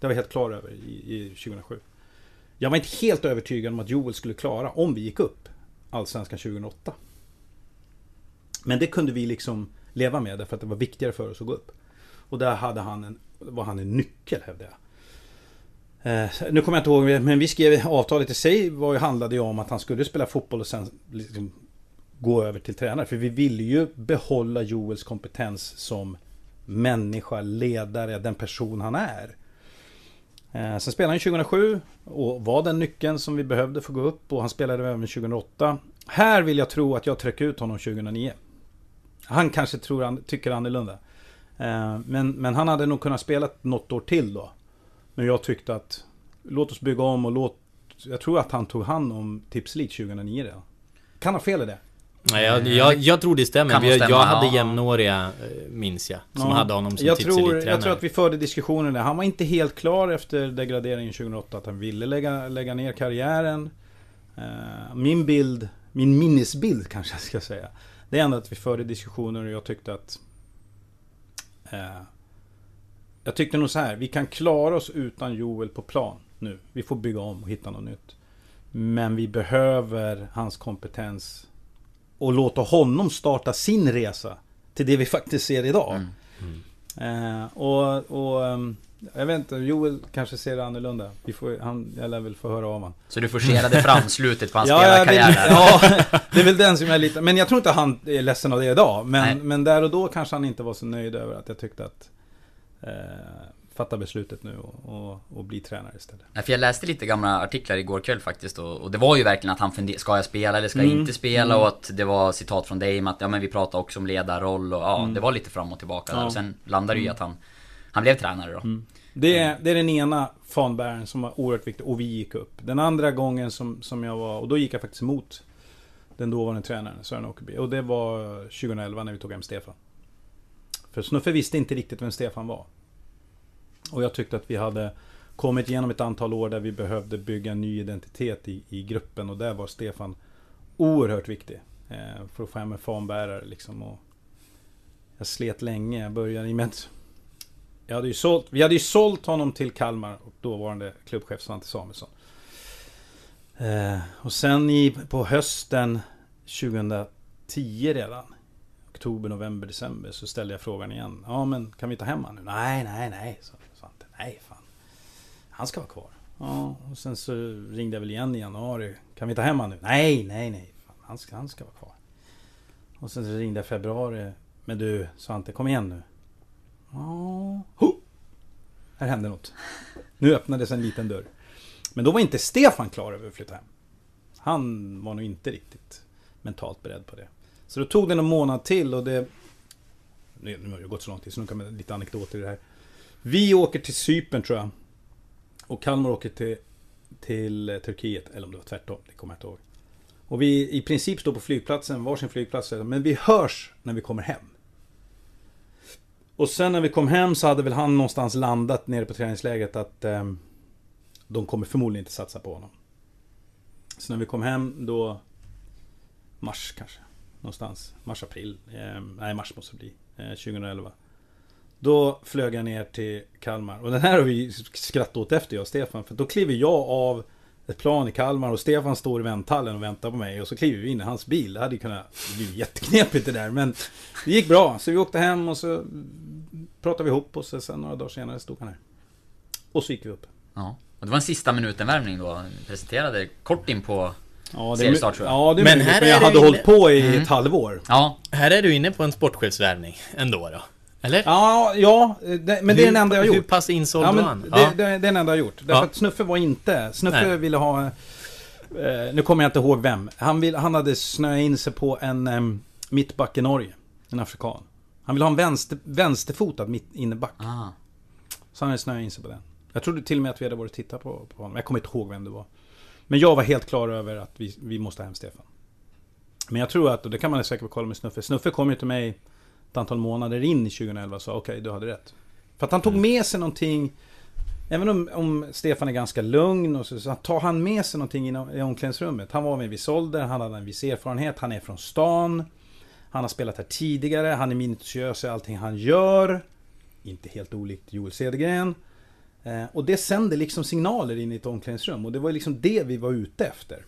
Det var jag helt klar över i, i 2007. Jag var inte helt övertygad om att Joel skulle klara om vi gick upp Allsvenskan 2008. Men det kunde vi liksom leva med därför att det var viktigare för oss att gå upp. Och där hade han en, var han en nyckel hävdade jag. Eh, nu kommer jag inte ihåg, men vi skrev avtalet i sig var ju, handlade ju om att han skulle spela fotboll och sen liksom gå över till tränare. För vi ville ju behålla Joels kompetens som människa, ledare, den person han är. Eh, sen spelade han 2007 och var den nyckeln som vi behövde för att gå upp och han spelade även 2008. Här vill jag tro att jag tryck ut honom 2009. Han kanske tror, tycker annorlunda. Eh, men, men han hade nog kunnat spela något år till då. Men jag tyckte att låt oss bygga om och låt... Jag tror att han tog hand om Tips 2009 redan. Kan ha fel i det. Nej, jag, jag, jag tror det stämmer. Jag, jag hade ja. jämnåriga, eh, minns jag, som ja. hade honom som jag tror, jag tror att vi förde diskussioner där. Han var inte helt klar efter degraderingen 2008 att han ville lägga, lägga ner karriären. Uh, min bild, min minnesbild kanske jag ska säga. Det är ändå att vi förde diskussioner och jag tyckte att... Uh, jag tyckte nog så här, vi kan klara oss utan Joel på plan nu. Vi får bygga om och hitta något nytt. Men vi behöver hans kompetens och låta honom starta sin resa till det vi faktiskt ser idag. Mm. Mm. Eh, och, och ehm, jag vet inte, Joel kanske ser det annorlunda. Vi får, han, jag lär väl få höra av honom. Så du forcerade fram slutet på hans ja, spelarkarriär? ja, det är väl den som jag är lite... Men jag tror inte han är ledsen av det idag. Men, men där och då kanske han inte var så nöjd över att jag tyckte att... Eh, fatta beslutet nu och, och, och, bli tränare istället. Ja, för jag läste lite gamla artiklar igår kväll faktiskt och, och det var ju verkligen att han funderade, ska jag spela eller ska jag mm. inte spela? Mm. Och att det var citat från dig att ja men vi pratade också om ledarroll och ja, mm. det var lite fram och tillbaka ja. där. Och sen landade det ju i mm. att han, han blev tränare då. Mm. Det, är, det är den ena fanbäraren som var oerhört viktig och vi gick upp. Den andra gången som, som jag var, och då gick jag faktiskt emot den dåvarande tränaren Sören Åkerby. Och det var 2011 när vi tog hem Stefan. För Snuffe visste inte riktigt vem Stefan var. Och jag tyckte att vi hade kommit igenom ett antal år där vi behövde bygga en ny identitet i, i gruppen och där var Stefan oerhört viktig. Eh, för att få hem en fanbärare liksom. Och jag slet länge. Jag började i med jag hade ju sålt, Vi hade ju sålt honom till Kalmar och dåvarande klubbchef Svante Samuelsson. Eh, och sen i, på hösten 2010 redan Oktober, november, december så ställde jag frågan igen. Ja men kan vi ta hem honom nu? Nej, nej, nej. Så nej fan. Han ska vara kvar. Ja, och sen så ringde jag väl igen i januari. Kan vi ta hem honom nu? Nej, nej, nej. Fan, han, ska, han ska vara kvar. Och sen så ringde jag i februari. Men du Svante, kom igen nu. Ja. Här hände något. Nu öppnades en liten dörr. Men då var inte Stefan klar över att flytta hem. Han var nog inte riktigt mentalt beredd på det. Så då tog det en månad till och det... Nu har det gått så lång tid så nu kan man lite anekdoter i det här. Vi åker till Cypern tror jag. Och Kalmar åker till, till eh, Turkiet. Eller om det var tvärtom, det kommer jag inte ihåg. Och vi i princip står på flygplatsen, varsin flygplats. Men vi hörs när vi kommer hem. Och sen när vi kom hem så hade väl han någonstans landat nere på träningsläget att eh, de kommer förmodligen inte satsa på honom. Så när vi kom hem då Mars kanske. Någonstans. Mars, april. Eh, nej, mars måste det bli. eh, 2011. Då flög jag ner till Kalmar. Och den här har vi skrattat åt efter jag och Stefan. För då kliver jag av ett plan i Kalmar och Stefan står i vänthallen och väntar på mig. Och så kliver vi in i hans bil. Det hade ju kunnat bli jätteknepigt det där. Men det gick bra. Så vi åkte hem och så pratade vi ihop oss. Och sen några dagar senare stod han här. Och så gick vi upp. Ja. Och det var en sista minuten-värmning då. Presenterade kort in på Ja, det, seriestart tror jag. ja, det är Men här men är jag hade inne- hållit på i Mm. ett halvår. Ja, Här är du inne på en sportchefsvärvning ändå då? Eller? Ja, ja det, men det är den enda jag har Hur gjort. pass insåld Ja, men han? det, Ja. det, det är den enda jag har gjort. Därför Ja. att Snuffe var inte... Snuffe Nej. ville ha... Eh, nu kommer jag inte ihåg vem. Han, vill, han hade snöat in sig på en eh, mittback i Norge. En afrikan. Han ville ha en vänster, vänsterfotad mitt inneback. ah. Så han hade snöat in sig på den. Jag trodde till och med att vi hade varit och tittat på, på honom. Jag kommer inte ihåg vem det var. Men jag var helt klar över att vi, vi måste ha hem Stefan. Men jag tror att, och det kan man säkert kolla med Snuffe. Snuffe kom ju till mig ett antal månader in i 2011 sa okej, du hade rätt. För att han tog med sig någonting Även om, om Stefan är ganska lugn och så, så tar han med sig någonting i, i omklädningsrummet. Han var med en viss ålder, han hade en viss erfarenhet, han är från stan. Han har spelat här tidigare, han är minutiös i allting han gör. Inte helt olikt Joel Cedergren. Eh, och det sänder liksom signaler in i ett omklädningsrum och det var liksom det vi var ute efter.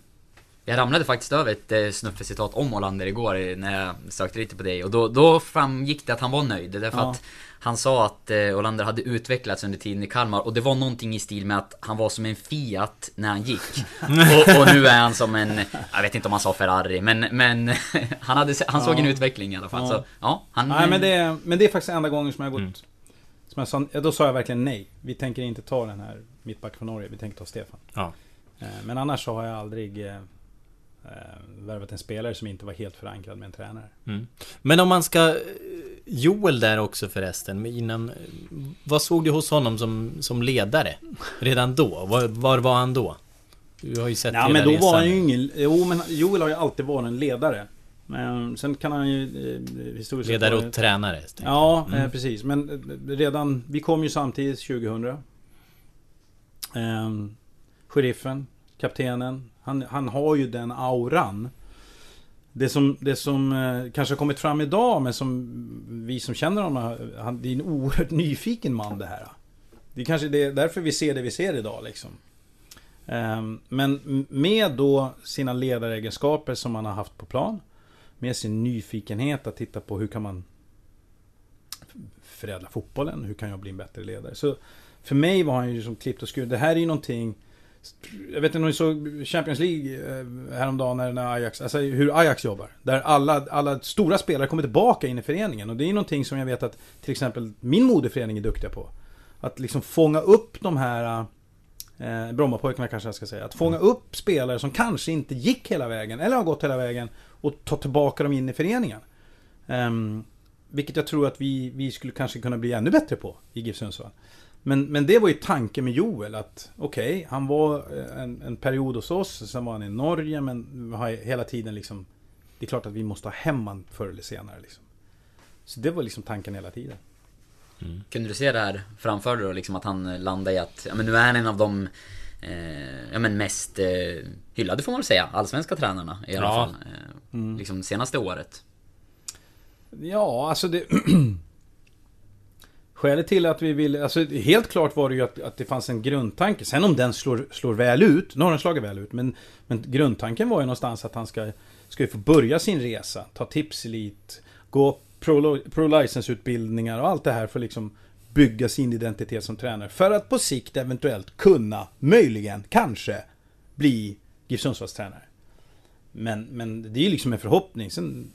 Jag ramlade faktiskt över ett eh, snuffecitat om Olander igår eh, när jag sökte lite på dig och då, då framgick det att han var nöjd därför Ja. att han sa att eh, Olander hade utvecklats under tiden i Kalmar och det var någonting i stil med att han var som en Fiat när han gick. och, och nu är han som en, jag vet inte om han sa Ferrari, men, men han, hade, han såg Ja. en utveckling i alla fall. Ja. Så ja, han... Nej men det, men det är faktiskt enda gången som jag har gått... Mm. Som jag sa, då sa jag verkligen nej. Vi tänker inte ta den här mittback från Norge, vi tänker ta Stefan. Ja. Eh, Men annars så har jag aldrig värvat en spelare som inte var helt förankrad med en tränare. Mm. Men om man ska... Joel där också förresten, innan... Vad såg du hos honom som, som ledare? Redan då? Var, var var han då? Du har ju sett hela men då resan. var han ju ingen... Jo men Joel har ju alltid varit en ledare. Men sen kan han ju eh, historiskt Ledare och tränare. tänkte jag. Ja, Mm. eh, precis. Men eh, redan... Vi kom ju samtidigt 2000. Ehm, sheriffen, kaptenen. Han, han har ju den auran. Det som, det som eh, kanske har kommit fram idag, men som vi som känner honom, eh, han, det är en oerhört nyfiken man det här. Det är kanske det, därför vi ser det vi ser idag liksom. Eh, men med då sina ledaregenskaper som han har haft på plan. Med sin nyfikenhet att titta på hur kan man förädla fotbollen? Hur kan jag bli en bättre ledare? Så för mig var han ju som klippt och skuren. Det här är ju någonting... Jag vet inte om ni såg Champions League eh, häromdagen när, när Ajax, alltså hur Ajax jobbar. Där alla, alla stora spelare kommer tillbaka in i föreningen. Och det är någonting som jag vet att till exempel min moderförening är duktiga på. Att liksom fånga upp de här eh, Brommapojkarna kanske jag ska säga. Att fånga upp spelare som kanske inte gick hela vägen eller har gått hela vägen och ta tillbaka dem in i föreningen. Ehm, vilket jag tror att vi, vi skulle kanske kunna bli ännu bättre på i GIF Sundsvall. Men, men det var ju tanken med Joel att okej, han var eh, en, en period hos oss, sen var han i Norge men har hela tiden liksom Det är klart att vi måste ha hem han förr eller senare liksom. Så det var liksom tanken hela tiden. Kunde du se det här framför dig då, liksom att han landade i att, ja men nu är han en av de eh, ja, men mest eh, hyllade får man väl säga, allsvenska tränarna i alla Ja. fall. Eh, Liksom senaste året. Ja, alltså det... Skälet till att vi ville... Alltså helt klart var det ju att, att det fanns en grundtanke. Sen om den slår, slår väl ut, nu har den slagit väl ut, men, men grundtanken var ju någonstans att han ska, ska ju få börja sin resa. Ta tipselit, gå pro, pro-license-utbildningar och allt det här för att liksom bygga sin identitet som tränare. För att på sikt eventuellt kunna, möjligen, kanske, bli GIF Sundsvalls tränare. Men, men det är ju liksom en förhoppning. Sen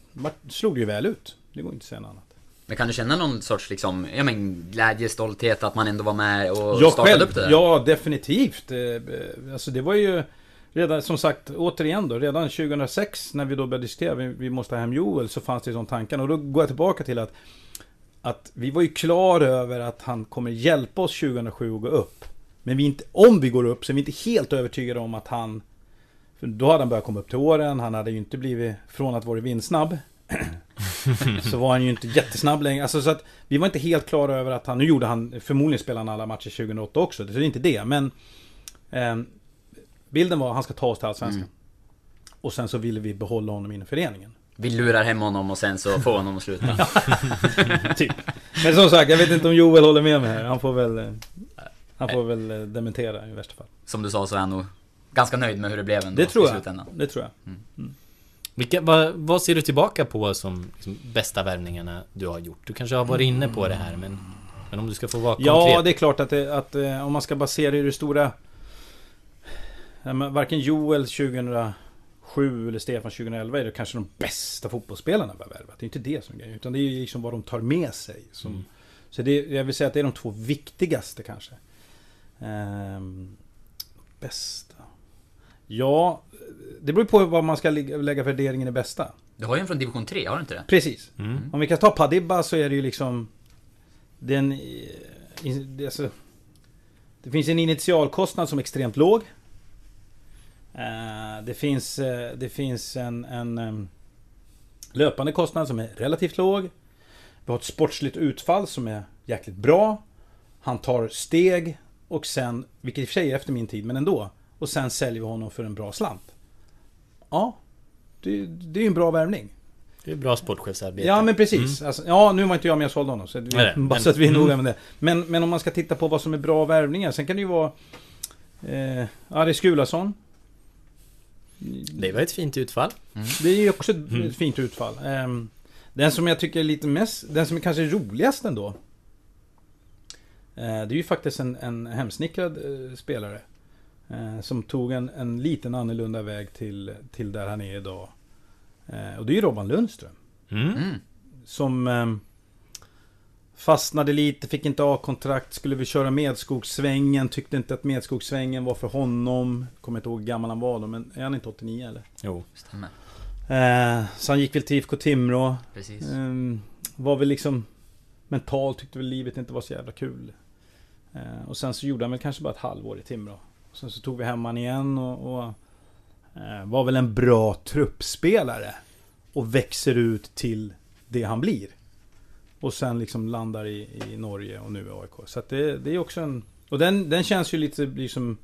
slog det ju väl ut. Det går inte att säga något annat. Men kan du känna någon sorts liksom, ja men glädje, stolthet att man ändå var med och Jag startade själv, upp det där? ja definitivt. Eh, eh, Alltså det var ju redan, som sagt, återigen då, redan 2006 när vi då började diskutera, vi, vi måste ha hem Joel, så fanns det ju sån tanken. Och då går jag tillbaka till att, att vi var ju klar över att han kommer hjälpa oss 2007 att gå upp. Men vi inte, om vi går upp så är vi inte helt övertygade om att han för då hade han börjat komma upp till åren, han hade ju inte blivit, från att vara vinstsnabb Så var han ju inte jättesnabb längre. Alltså så att vi var inte helt klara över att han, nu gjorde han, förmodligen spelade han alla matcher 2008 också, så det är inte det. Men ehm, bilden var att han ska ta oss till Allsvenskan. Mm. Och sen så ville vi behålla honom inom föreningen. Vi lurar hem honom och sen så får honom att sluta. typ. Men som sagt, jag vet inte om Joel håller med mig här. Han får väl... eh, Han får väl eh, dementera i värsta fall. Som du sa så är han nog ganska nöjd med hur det blev ändå Det tror i jag. slutändan. Det tror jag. Vilka, vad, vad ser du tillbaka på som liksom, bästa värvningarna du har gjort? Du kanske har varit inne på det här men... Men om du ska få vara konkret. Ja, det är klart att, det, att eh, om man ska basera i det stora... Varken Joel 2007 eller Stefan 2011 är det kanske de bästa fotbollsspelarna vi har värvat. Det är inte det som är grejen. Utan det är liksom vad de tar med sig. Som, Mm. Så det, jag vill säga att det är de två viktigaste kanske. Ehm, bästa? Ja, det beror på vad man ska lägga värderingen i bästa. Du har ju en från division 3, har du inte det? Precis. Mm. Om vi kan ta Padibba så är det ju liksom... Den... alltså, det finns en initialkostnad som är extremt låg. Eh, det finns, eh, det finns en, en löpande kostnad som är relativt låg. Vi har ett sportsligt utfall som är jäkligt bra. Han tar steg och sen, vilket i och för sig är efter min tid, men ändå. Och sen säljer vi honom för en bra slant. Ja, det, det är ju en bra värvning. Det är bra sportchefsarbete. Ja men precis. Alltså, ja nu var inte jag med och sålde honom. Så vi, Nej, bara men- så att vi är mm. noga med det. Men, men om man ska titta på vad som är bra värvningar. Sen kan det ju vara... Eh, Ari Skulason. Det var ett fint utfall. Det är ju också ett, Mm. fint utfall. Ehm, den som jag tycker är lite mest... Den som är kanske roligast ändå. Eh, det är ju faktiskt en, en hemsnickrad eh, spelare. Eh, som tog en, en liten annorlunda väg till, till där han är idag. Eh, och det är ju Robban Lundström. Mm. Mm. Som ehm, fastnade lite, fick inte A-kontrakt, skulle vi köra Medskogssvängen, tyckte inte att Medskogssvängen var för honom. Kommer inte ihåg hur gammal han var då, men är han inte 89 eller? Jo. Stämmer. Eh, så han gick väl till IFK Timrå. Precis. Var väl liksom mentalt tyckte väl livet inte var så jävla kul. Eh, och sen så gjorde han väl kanske bara ett halvår i Timrå. Sen så tog vi hem han igen och, och eh, var väl en bra truppspelare. Och växer ut till det han blir. Och sen liksom landar i, i Norge och nu i AIK. Så att det, det är också en... Och den, den känns ju lite liksom...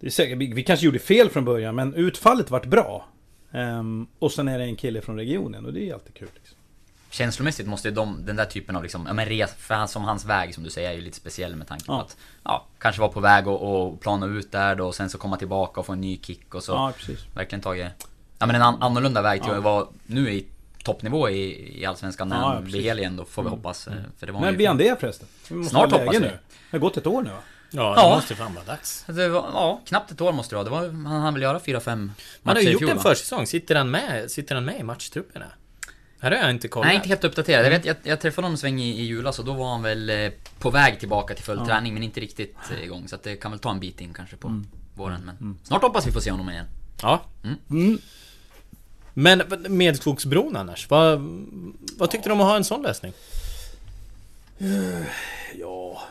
Det är säkert, vi, vi kanske gjorde fel från början men utfallet vart bra. Um, och sen är det en kille från regionen och det är alltid kul. Liksom. Känslomässigt måste ju de, den där typen av liksom, ja men res, för han, som hans väg som du säger är ju lite speciell med tanke på Ja. att Ja, kanske vara på väg och, och plana ut där då och sen så komma tillbaka och få en ny kick och så Ja, precis. Verkligen tagit Ja men en an, annorlunda väg till Ja. att vara nu i toppnivå i, i Allsvenskan när ja, han blir hel igen då får vi Mm. hoppas. eh, För det var han blir han det förresten? Snart hoppas vi. nu. Det har gått ett år nu va? Ja, det Ja. måste fan vara dags. Det var, ja, knappt ett år måste det vara. Det var, han hann väl göra 4-5 Man matcher har ju gjort fjol, en försäsong. Sitter han med, sitter han med i matchtrupperna? Här har jag inte kollat. Nej, inte helt uppdaterad. Jag, vet, jag, jag träffade honom en sväng i, i julas och då var han väl eh, på väg tillbaka till full Ja. träning men inte riktigt eh, igång. Så att det kan väl ta en bit in kanske på Mm. våren. Men Mm. snart hoppas vi får se honom igen. Ja. Mm. Men Medskogsbron annars? Vad, vad tyckte du om att ha en sån lösning? Ja,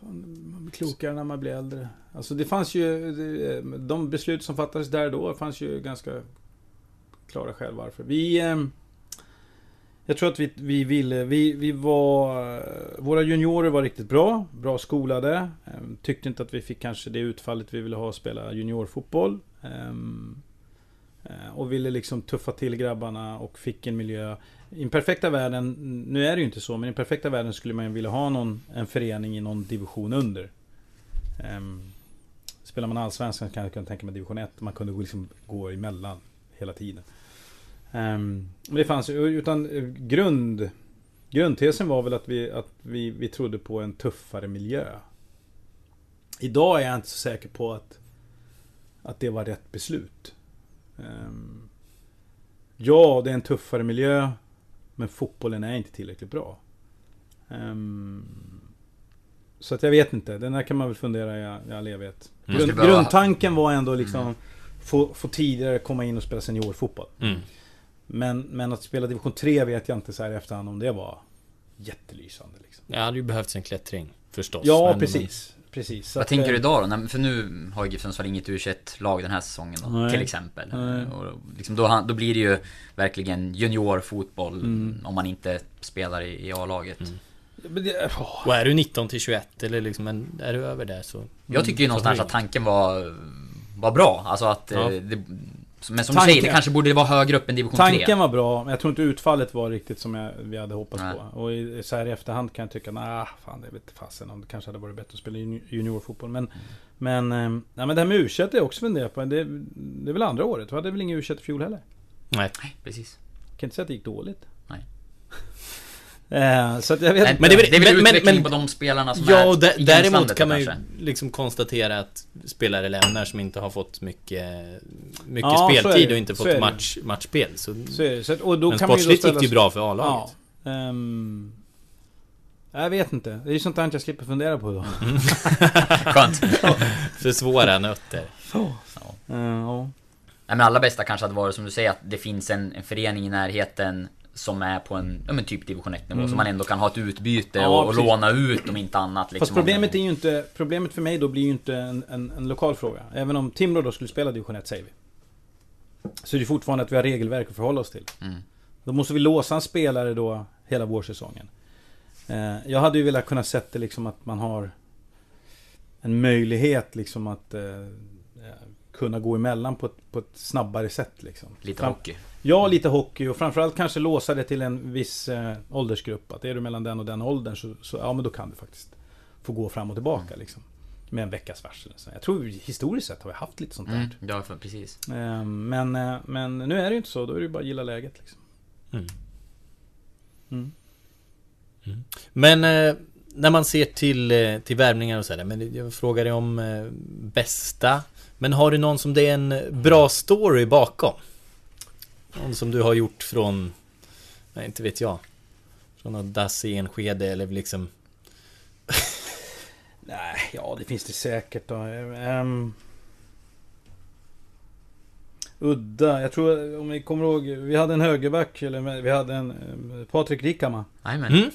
man blir klokare när man blir äldre. Alltså det fanns ju, det- de beslut som fattades där då fanns ju ganska klara själv varför. Vi, eh, jag tror att vi, vi ville, vi, vi var, våra juniorer var riktigt bra, bra skolade. Ehm, tyckte inte att vi fick kanske det utfallet vi ville ha att spela juniorfotboll. Ehm, eh, och ville liksom tuffa till grabbarna och fick en miljö. I den perfekta världen, nu är det ju inte så, men i den perfekta världen skulle man ju vilja ha någon, en förening i någon division under. Ehm, spelar man allsvenskan kan jag tänka mig division 1. Man kunde liksom gå emellan hela tiden. Ehm, men det fanns ju, utan eh, grund... Grundtesen var väl att vi, att vi, vi trodde på en tuffare miljö. Idag är jag inte så säker på att, att det var rätt beslut. Ehm, ja, det är en tuffare miljö. Men fotbollen är inte tillräckligt bra. Ehm, så att jag vet inte. Den där kan man väl fundera i all- i all evighet. Mm. Grund, grundtanken var ändå liksom få, få tidigare komma in och spela seniorfotboll. Mm. Men, men att spela division 3 vet jag inte så här i efterhand om det var jättelysande. Liksom. Det hade ju behövts en klättring. Förstås. Ja, Men- precis. precis. Så Vad att, tänker eh, du idag då? För nu har ju GIF Sundsvall inget u lag den här säsongen då, Nej. till exempel. Nej. Och liksom då, då blir det ju verkligen juniorfotboll Mm. om man inte spelar i, i A-laget. Mm. Men det, Och är du 19 till 21 eller liksom, en, är du över det så... Jag tycker ju Mm. någonstans att tanken var, var bra. Alltså att Ja. eh, det, Men som tanken, du säger, det kanske borde vara högre upp än division 3. Tanken var bra, men jag tror inte utfallet var riktigt som jag, vi hade hoppats Nej. på. Och i, så här i efterhand kan jag tycka, nej, fan det vet fasen om det kanske hade varit bättre att spela juniorfotboll. Men, mm. men, nej, men det här med u är jag också funderat på. Det, det är väl andra året? Vi hade väl ingen u i fjol heller? Nej, precis. Jag kan inte säga att det gick dåligt. Nej. Eh, så att jag vet men, det, är, det är väl men, utveckling men, på de spelarna som ja, är och däremot kan man ju liksom konstatera att spelare lämnar som inte har fått mycket, mycket ja, speltid och inte fått match, matchspel. Så, så är det. Så, och då men kan sportsligt gick det ju bra för A-laget. Ja, um, jag vet inte. Det är ju sånt där jag slipper fundera på då. Mm. Skönt. för svåra nötter. Ja. Uh, ja. Nej, men allra bästa kanske hade varit som du säger att det finns en, en förening i närheten som är på en, ja men typ division 1 nivå. Mm. Så man ändå kan ha ett utbyte ja, och, och låna ut om inte annat. Liksom. Fast problemet är ju inte, problemet för mig då blir ju inte en, en, en lokal fråga. Även om Timrå då skulle spela division 1 säger vi. Så är det fortfarande att vi har regelverk att förhålla oss till. Mm. Då måste vi låsa en spelare då hela vårsäsongen. Eh, jag hade ju velat kunna sett det liksom att man har en möjlighet liksom att eh, kunna gå emellan på ett, på ett snabbare sätt liksom. Lite Fram hockey. Ja, lite hockey och framförallt kanske låsa det till en viss eh, åldersgrupp. Att är du mellan den och den åldern så, så, ja men då kan du faktiskt få gå fram och tillbaka mm. liksom. Med en veckas varsel. Jag tror historiskt sett har vi haft lite sånt där. Mm, ja, precis. Eh, men, eh, men nu är det ju inte så. Då är det ju bara att gilla läget liksom. Mm. Mm. mm. Men eh, när man ser till, eh, till värvningar och sådär. Men jag frågar dig om eh, bästa. Men har du någon som det är en bra story bakom? Någon som du har gjort från, nej inte vet jag. Från något dass i Enskede eller liksom... nej, ja det finns det säkert då. Um... Udda, jag tror om ni kommer ihåg, vi hade en högerback, eller vi hade en eh, Patrik Rickama. Jajamän. Mm.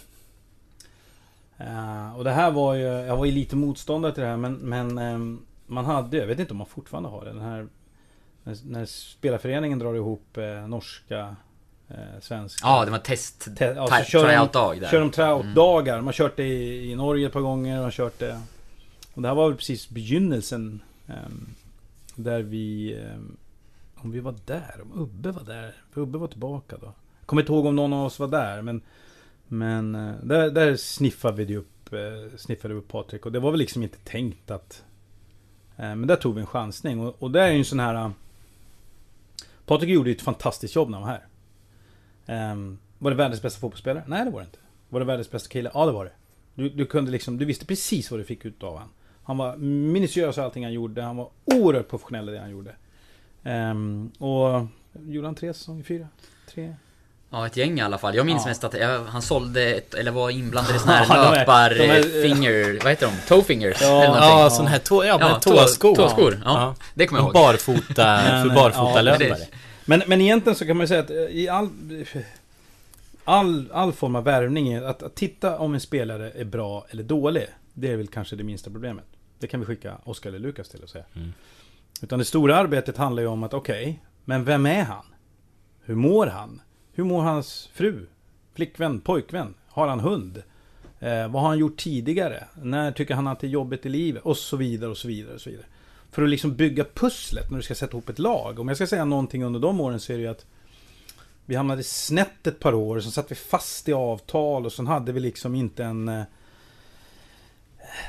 Uh, och det här var ju, jag var ju lite motståndare till det här men, men um, man hade, jag vet inte om man fortfarande har det, den här när, när spelarföreningen drar ihop eh, norska eh, svenska... Ja, det var test... Te ja, tryout-dag där. Kör de tryout-dagar. Mm. Man har kört det i, i Norge ett par gånger. Man har kört det... Och det här var väl precis begynnelsen. Um, där vi... Um, om vi var där, om Ubbe var där. För Ubbe var tillbaka då. Jag kommer inte ihåg om någon av oss var där, men... Men uh, där, där sniffade vi upp, uh, sniffade upp Patrik. Och det var väl liksom inte tänkt att... Uh, men där tog vi en chansning. Och, och det är ju en sån här... Patrik gjorde ett fantastiskt jobb när han var här. Um, var det världens bästa fotbollsspelare? Nej, det var det inte. Var det världens bästa kille? Ja, det var det. Du, du kunde liksom, du visste precis vad du fick ut av honom. Han var minutiös i allting han gjorde. Han var oerhört professionell i det han gjorde. Um, och gjorde han tre säsonger? Fyra? Tre? Ja, ett gäng i alla fall. Jag minns ja. mest att jag, han sålde, ett, eller var inblandad i sådana här löpar... De är, finger... Vad heter de? Toe fingers? Ja, eller ja sån här tå, ja, ja, tåskor. Tåskor, ja. ja. Det kommer jag ihåg. Barfota, för barfotalöpare. Ja, men, men egentligen så kan man ju säga att eh, i all... All, all form av värvning, att, att titta om en spelare är bra eller dålig. Det är väl kanske det minsta problemet. Det kan vi skicka Oskar eller Lukas till och säga. Mm. Utan det stora arbetet handlar ju om att okej, okay, men vem är han? Hur mår han? Hur mår hans fru? Flickvän? Pojkvän? Har han hund? Eh, vad har han gjort tidigare? När tycker han att det är jobbigt i livet? Och så vidare och så vidare och så vidare. För att liksom bygga pusslet när du ska sätta ihop ett lag. Om jag ska säga någonting under de åren så är det ju att vi hamnade snett ett par år, sen satt vi fast i avtal och sen hade vi liksom inte en... Eh,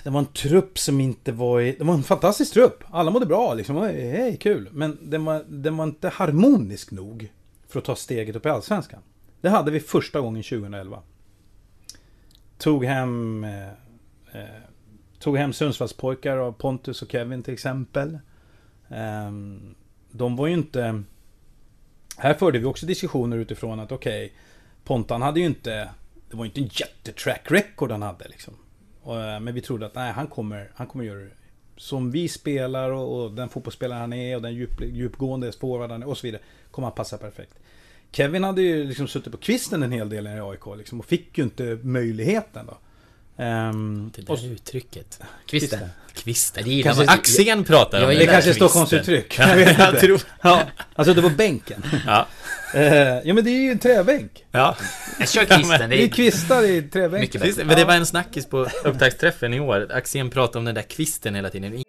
det var en trupp som inte var i... Det var en fantastisk trupp. Alla mådde bra liksom. Hej, kul. Men den var, den var inte harmonisk nog för att ta steget upp i Allsvenskan. Det hade vi första gången 2011. Tog hem... Eh, eh, tog hem Sundsvallspojkar av Pontus och Kevin till exempel. Eh, de var ju inte... Här förde vi också diskussioner utifrån att okej, okay, Pontan hade ju inte... Det var ju inte en jättetrack record han hade liksom. Och, eh, men vi trodde att nej, han kommer, han kommer göra det som vi spelar och, och den fotbollsspelare han är och den djup, djupgående forward han är och så vidare. Kommer han passa perfekt. Kevin hade ju liksom suttit på kvisten en hel del i AIK liksom, och fick ju inte möjligheten då. Um, det där och, uttrycket. Kvisten. Kvisten. Det kanske, Axén pratar om det. Det kanske är Stockholmsuttryck. Jag vet inte. tror. Ja, alltså det var bänken. Ja. Uh, ja men det är ju en träbänk. Ja. Jag kör kvisten. Det är kvistar i träbänk. Mycket bättre. Men det var en snackis på upptaktsträffen i år. Axén pratade om den där kvisten hela tiden.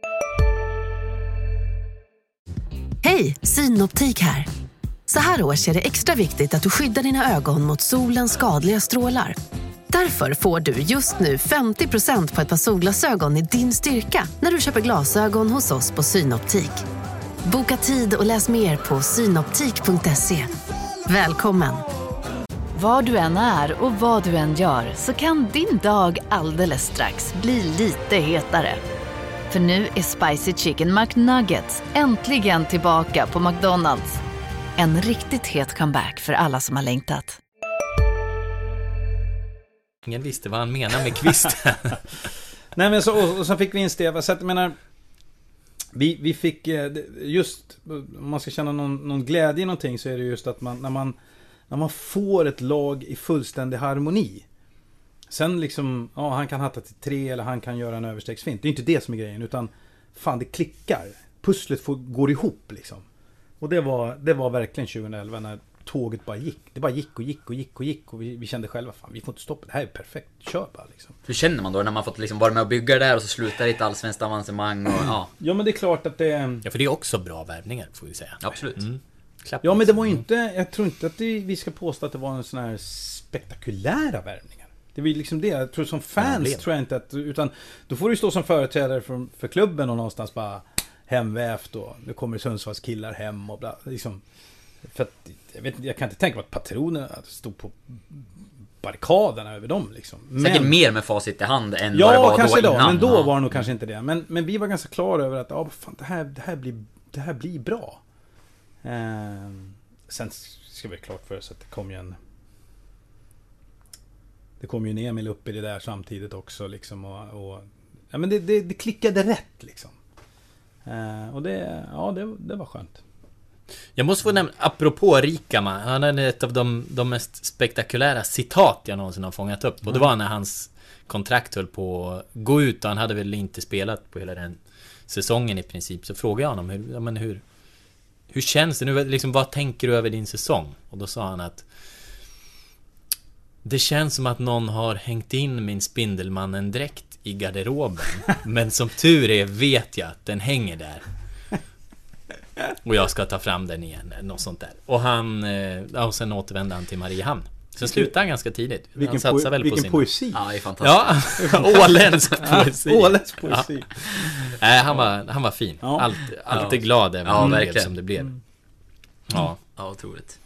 Hej, Synoptik här. Så här års är det extra viktigt att du skyddar dina ögon mot solens skadliga strålar. Därför får du just nu 50% på ett par solglasögon i din styrka när du köper glasögon hos oss på Synoptik. Boka tid och läs mer på synoptik.se. Välkommen! Var du än är och vad du än gör så kan din dag alldeles strax bli lite hetare. För nu är Spicy Chicken McNuggets äntligen tillbaka på McDonalds. En riktigt het comeback för alla som har längtat. Ingen visste vad han menade med kvisten. Nej men så, och, och så fick vi in Steva, så att jag menar... Vi, vi fick eh, just, om man ska känna någon, någon glädje i någonting så är det just att man, när man, när man får ett lag i fullständig harmoni. Sen liksom, ja han kan hatta till tre eller han kan göra en överstegsfint. Det är inte det som är grejen utan fan det klickar. Pusslet får, går ihop liksom. Och det var, det var verkligen 2011 när tåget bara gick. Det bara gick och gick och gick och gick och vi, vi kände själva fan vi får inte stoppa det här är perfekt. Kör bara liksom. Hur känner man då när man fått liksom vara med och bygga det där och så slutar i ett allsvenskt avancemang och ja. Ja men det är klart att det... Ja för det är också bra värvningar får vi säga. Absolut. Mm. Ja men det var ju liksom. inte, jag tror inte att det, vi ska påstå att det var en sån här spektakulära värvningar. Det var ju liksom det, jag tror som fans tror jag inte att, utan då får du stå som företrädare för, för klubben och någonstans bara hemvävt och nu kommer Sundsvalls killar hem och bla, liksom. För att, jag vet jag kan inte tänka mig att patronerna stod på barrikaderna över dem liksom. Säkert mer med facit i hand än vad det Ja, var kanske då innan. men då Ja. var det nog kanske inte det. Men, men vi var ganska klara över att, ja, fan, det här, det här, blir, det här blir bra. Ehm, sen ska vi klart för oss att det kom ju en... Det kom ju en Emil upp i det där samtidigt också liksom och... och ja men det, det, det klickade rätt liksom. Ehm, och det, ja det, det var skönt. Jag måste få nämna, apropå Rikama, han hade ett av de, de mest spektakulära citat jag någonsin har fångat upp. Och det var när hans kontrakt höll på att gå ut och han hade väl inte spelat på hela den säsongen i princip. Så frågade jag honom, hur, ja, men hur, hur känns det nu? Liksom, vad tänker du över din säsong? Och då sa han att Det känns som att någon har hängt in min Spindelmannen-dräkt i garderoben. Men som tur är vet jag att den hänger där. Och jag ska ta fram den igen, något sånt där. Och han... eh, Ja, och sen återvände han till Mariehamn. Sen slutade han ganska tidigt. Vilken, han satsade po- väl på vilken sin... poesi! Ja, det är fantastiskt. Ja, åländsk poesi. Åländsk poesi! Nej, han var, han var fin. Ja. Allt, alltid glad även Ja, om det blev som det blev. Ja. Ja, otroligt.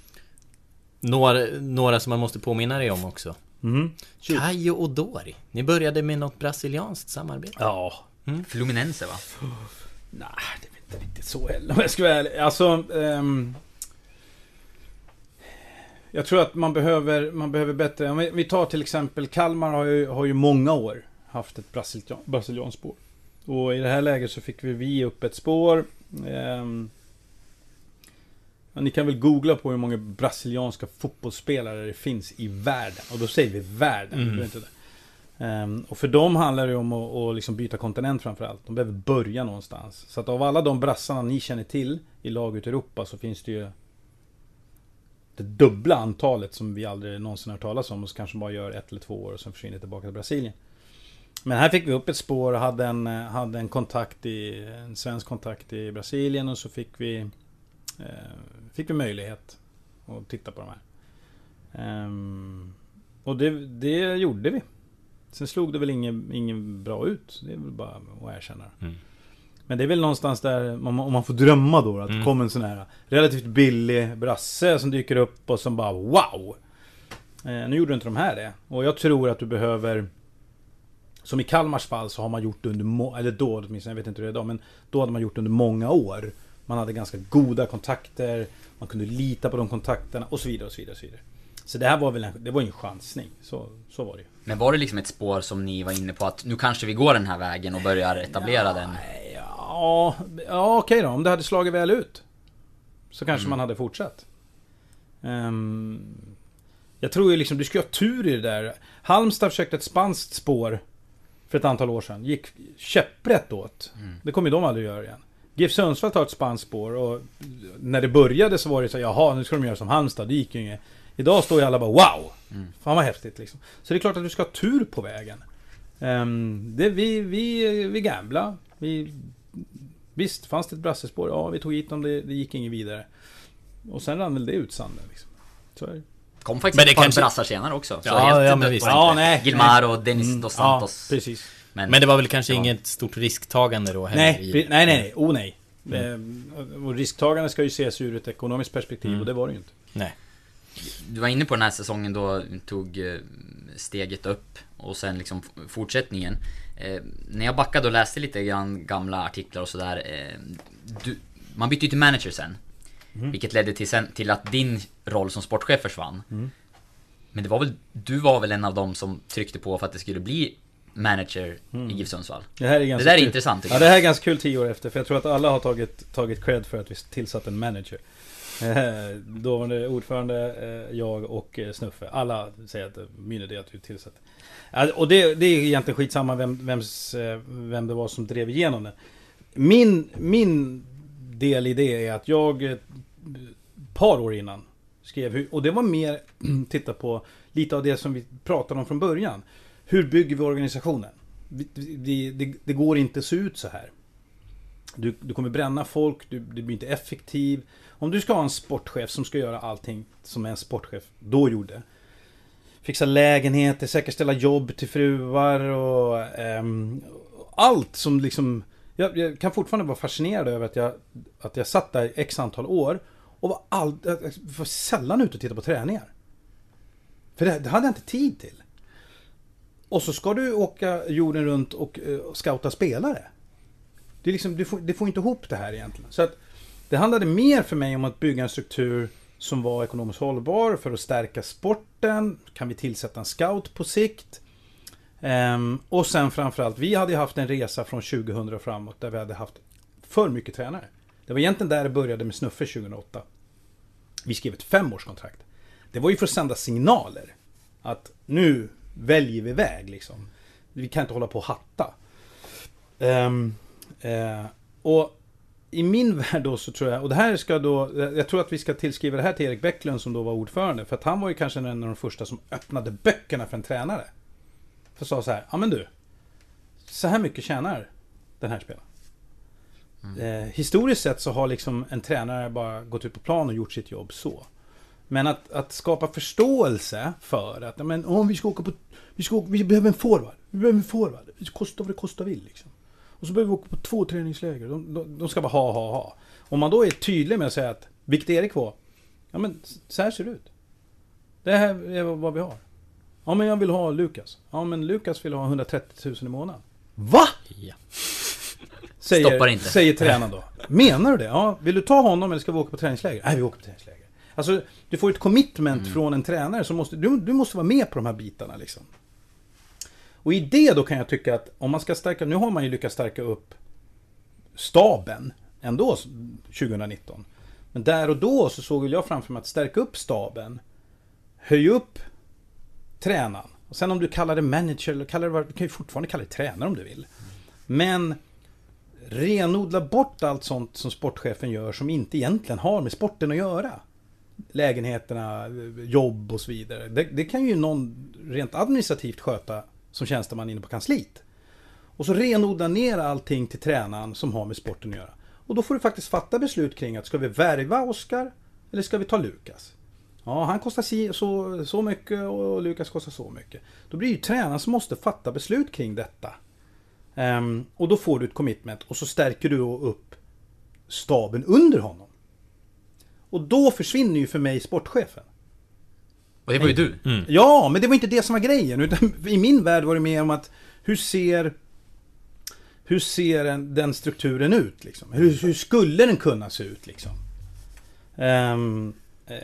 Några, några som man måste påminna dig om också. Mm. Kajo och Dori. Ni började med något brasilianskt samarbete. Ja, Fluminense va? Nej, det inte riktigt så heller om jag ska vara ärlig. Alltså... ehm, jag tror att man behöver, man behöver bättre... Om vi, vi tar till exempel Kalmar har ju, har ju många år haft ett brasilian, brasilianspår. Och i det här läget så fick vi, vi upp ett spår. ja, ni kan väl googla på hur många brasilianska fotbollsspelare det finns i världen. Och då säger vi världen. Mm. inte det. Um, och för dem handlar det om att, att liksom byta kontinent framförallt. De behöver börja någonstans. Så att av alla de brassarna ni känner till i lag ute i Europa så finns det ju det dubbla antalet som vi aldrig någonsin har hört talas om och så kanske bara gör ett eller två år och sen försvinner tillbaka till Brasilien. Men här fick vi upp ett spår och hade en, hade en kontakt i, en svensk kontakt i Brasilien och så fick vi eh, Fick vi möjlighet att titta på de här. Um, och det, det gjorde vi. Sen slog det väl inget, inget bra ut. Det är väl bara att erkänna. Mm. Men det är väl någonstans där, om man, får drömma då, att det Mm. kommer en sån här relativt billig brasse som dyker upp och som bara wow! Eh, nu gjorde inte de här det. Och jag tror att du behöver Som i Kalmars fall så har man gjort under, eller då åtminstone, jag vet inte hur det är idag, men då hade man gjort under många år. Man hade ganska goda kontakter, man kunde lita på de kontakterna och så vidare och så vidare. Och så, vidare. så det här var väl en, det var en chansning. Så, så var det ju. Men var det liksom ett spår som ni var inne på att nu kanske vi går den här vägen och börjar etablera den? Ja, ja okej då. Om det hade slagit väl ut. Så kanske man hade fortsatt. Ehm, jag tror ju liksom, du ska ha tur i det där. Halmstad försökte ett spanskt spår för ett antal år sedan. Gick käpprätt åt. Det kommer ju de aldrig göra igen. GIF Sundsvall tar ett spanskt spår och när det började så var det så jaha, nu ska de göra som Halmstad. Det gick ju inget. Idag står ju alla bara wow! Fan vad häftigt liksom. Så det är klart att du ska ha tur på vägen. Ehm, det, vi, vi, vi gamblar. Vi Visst, fanns det ett brassespår? Ja, vi tog hit dem, det, det gick inget vidare. Och sen rann väl det ut sanden liksom. Så är det. Kom faktiskt men det ett par kanske... brassar senare också. Så ja, helt ja, men visst. Ja, nej, Gilmar och Dennis mm, dos Santos. Ja, precis. Men, men, det var väl kanske inget stort risktagande då heller? Nej, nej, nej, nej. Oh nej. Mm. Och risktagande ska ju ses ur ett ekonomiskt perspektiv mm. och det var det ju inte. Nej. Du var inne på den här säsongen då tog eh, steget upp och sen liksom fortsättningen. Eh, när jag backade och läste lite grann gamla artiklar och sådär. Eh, man bytte ju till manager sen. Mm. Vilket ledde till, sen, till att din roll som sportchef försvann. Mm. Men det var väl, du var väl en av dem som tryckte på för att det skulle bli manager mm. i GIF Sundsvall. Det, här är ganska det där är kul. intressant Ja, det här är ganska kul tio år efter. För jag tror att alla har tagit, tagit cred för att vi tillsatt en manager. Eh, dåvarande ordförande, eh, jag och eh, Snuffe. Alla säger att min idé är att vi tillsätter. Alltså, och det, det är egentligen skitsamma vem, vems, vem det var som drev igenom det. Min, min del i det är att jag ett par år innan skrev, och det var mer titta på lite av det som vi pratade om från början. Hur bygger vi organisationen? Det, det, det går inte att se ut så här. Du, du kommer bränna folk, du, du, blir inte effektiv. Om du ska ha en sportchef som ska göra allting som en sportchef då gjorde. Fixa lägenheter, säkerställa jobb till fruar och um, allt som liksom... Jag, jag, kan fortfarande vara fascinerad över att jag, att jag satt där x antal år och var, all, var sällan ute och tittade på träningar. För det, det hade jag inte tid till. Och så ska du åka jorden runt och, uh, scouta spelare. Det, är liksom, du, får, du får inte ihop det här egentligen. Så att det handlade mer för mig om att bygga en struktur som var ekonomiskt hållbar för att stärka sporten. Kan vi tillsätta en scout på sikt? Um, och sen framförallt, vi hade haft en resa från 2000 och framåt där vi hade haft för mycket tränare. Det var egentligen där det började med Snuffe 2008. Vi skrev ett femårskontrakt. Det var ju för att sända signaler. Att nu väljer vi väg liksom. Vi kan inte hålla på och hatta. Um, uh, och i min värld då så tror jag, och det här ska då, jag tror att vi ska tillskriva det här till Erik Bäcklund som då var ordförande. För att han var ju kanske en av de första som öppnade böckerna för en tränare. För sa så här, ja men du. Så här mycket tjänar den här spelaren. Mm. Eh, historiskt sett så har liksom en tränare bara gått ut på plan och gjort sitt jobb så. Men att, att skapa förståelse för att men, om vi ska åka på... Vi, ska åka, vi behöver en forward. Vi behöver en forward. Det kostar vad det kostar vill liksom. Och så behöver vi åka på två träningsläger. De, de, de ska bara ha, ha, ha. Om man då är tydlig med att säga att vilket Erik var. Ja men så här ser det ut. Det här är vad vi har. Ja men jag vill ha Lukas. Ja men Lukas vill ha 130 000 i månaden. VA? Ja. Säger, Stoppar inte. Säger tränaren då. Menar du det? Ja, vill du ta honom eller ska vi åka på träningsläger? Nej, vi åker på träningsläger. Alltså, du får ett commitment mm. från en tränare som måste, du, du måste vara med på de här bitarna liksom. Och i det då kan jag tycka att om man ska stärka, nu har man ju lyckats stärka upp staben ändå 2019. Men där och då så såg jag framför mig att stärka upp staben, höj upp tränaren. Och sen om du kallar det manager eller kallar det, du kan ju fortfarande kalla det tränare om du vill. Men renodla bort allt sånt som sportchefen gör som inte egentligen har med sporten att göra. Lägenheterna, eh, jobb och så vidare. Det, det kan ju någon rent administrativt sköta som tjänsteman inne på kansliet. Och så renodla ner allting till tränaren som har med sporten att göra. Och då får du faktiskt fatta beslut kring att ska vi värva Oskar eller ska vi ta Lukas? Ja, han kostar si så, så mycket och Lukas kostar så mycket. Då blir det ju tränaren som måste fatta beslut kring detta. Um, och då får du ett commitment och så stärker du upp staben under honom. Och då försvinner ju för mig sportchefen. Och det var ju du. Mm. Ja, men det var inte det som var grejen. Utan I min värld var det mer om att hur ser hur ser den, den strukturen ut? Liksom? Hur, hur, skulle den kunna se ut? Liksom? Um, eh,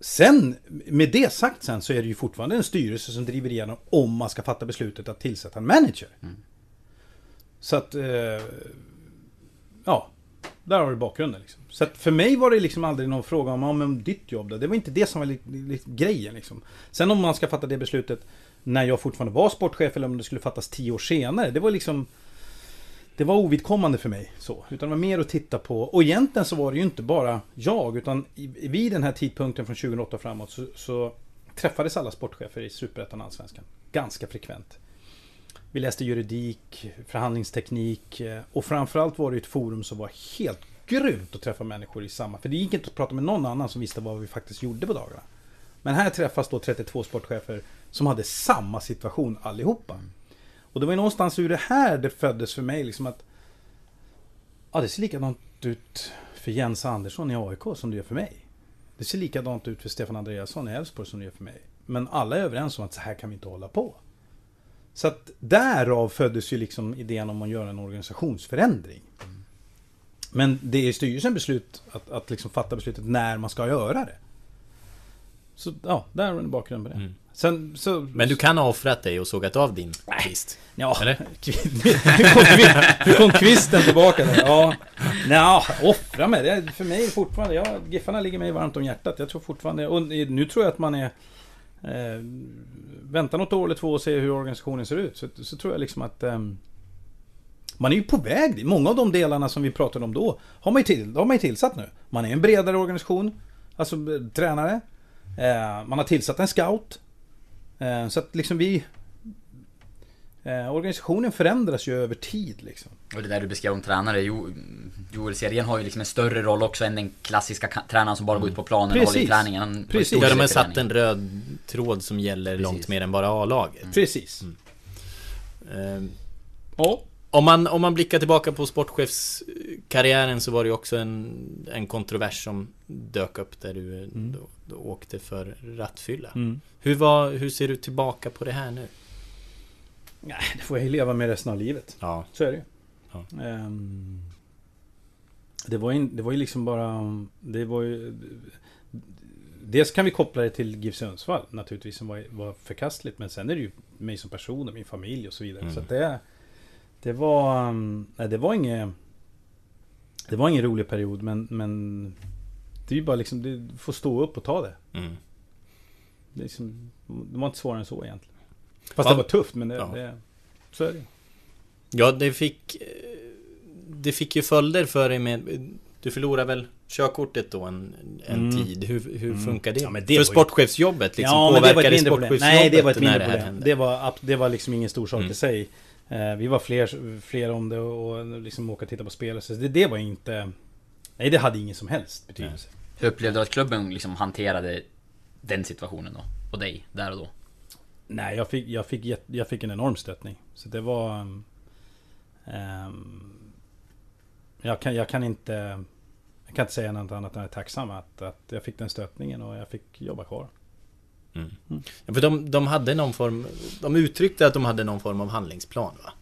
sen, med det sagt sen så är det ju fortfarande en styrelse som driver igenom om man ska fatta beslutet att tillsätta en manager. Mm. Så att... Eh, ja. Där har du bakgrunden. Liksom. Så att för mig var det liksom aldrig någon fråga om, om ditt jobb. Då. Det var inte det som var li, li, grejen. Liksom. Sen om man ska fatta det beslutet när jag fortfarande var sportchef eller om det skulle fattas tio år senare. Det var liksom... Det var ovidkommande för mig. så Utan det var mer att titta på. Och egentligen så var det ju inte bara jag. Utan vid den här tidpunkten från 2008 framåt så, så träffades alla sportchefer i Superettan och Allsvenskan. Ganska frekvent. Vi läste juridik, förhandlingsteknik eh, och framförallt var det ett forum som var helt grymt att träffa människor i samma... För det gick inte att prata med någon annan som visste vad vi faktiskt gjorde på dagarna. Men här träffas då 32 sportchefer som hade samma situation allihopa. Och det var ju någonstans ur det här det föddes för mig liksom att... Ja, det ser likadant ut för Jens Andersson i AIK som det gör för mig. Det ser likadant ut för Stefan Andreasson i Elfsborg som det gör för mig. Men alla är överens om att så här kan vi inte hålla på. Så att därav föddes ju liksom idén om att göra en organisationsförändring. Men det är styrelsen beslut att, att liksom fatta beslutet när man ska göra det. Så ja, där var en bakgrund på det. Mm. Sen, så, Men du kan ha offrat dig och sågat av din kvist? Ja, Eller? nu kom kvisten tillbaka där. Ja, Nja, offra mig. Det för mig är fortfarande... Ja, Giffarna ligger mig varmt om hjärtat. Jag tror fortfarande... Och nu tror jag att man är... Eh, vänta något år eller två och se hur organisationen ser ut. Så, så tror jag liksom att... Eh, man är ju på väg Många av de delarna som vi pratade om då har man ju, till, har man ju tillsatt nu. Man är en bredare organisation. Alltså eh, tränare. Eh, man har tillsatt en scout. Eh, så att liksom vi... Eh, organisationen förändras ju över tid liksom. Och det där du beskrev om tränare, jo, Joel Serien har ju liksom en större roll också än den klassiska tränaren som bara går ut på planen Precis. och håller i träningen. Precis. Ja, de har satt en röd tråd som gäller Precis. långt mer än bara A-laget. Mm. Precis. Mm. Uh, oh. Om man, om man blickar tillbaka på sportchefskarriären så var det ju också en, en kontrovers som dök upp där du, mm. då, då åkte för rattfylla. Mm. Hur, var, hur ser du tillbaka på det här nu? Nej, det får jag ju leva med resten av livet. Ja. Så är det ja. um, det, var ju, det var ju liksom bara... Det var ju... Dels kan vi koppla det till GIF Sundsvall naturligtvis som var, var förkastligt. Men sen är det ju mig som person och min familj och så vidare. Mm. Så det... Det var... Nej, det var inget... Det var ingen rolig period men, men Det är ju bara liksom, du får stå upp och ta det. Mm. Det, liksom, det var inte svårare än så egentligen. Fast ja. det var tufft men det, ja. det, så är det Ja, det fick... Det fick ju följder för dig med... Du förlorade väl körkortet då en, en mm. tid. Hur, hur mm. funkar det? Ja, det för sportchefsjobbet liksom? Ja, men det var ett mindre problem. Nej, det var ett mindre problem. Det var, det var liksom ingen stor sak mm. i sig. Eh, vi var fler, fler om det och liksom åka och titta på spel. Så det, det var inte... Nej, det hade ingen som helst betydelse. Hur upplevde du att klubben liksom hanterade den situationen då? Och dig, där och då? Nej, jag fick, jag fick, jag fick en enorm stöttning. Så det var... Um, jag, kan, jag kan inte... Jag kan inte säga något annat än att jag är tacksam att, att jag fick den stöttningen och jag fick jobba kvar. Mm. Mm. Ja, för de, de hade någon form... De uttryckte att de hade någon form av handlingsplan va?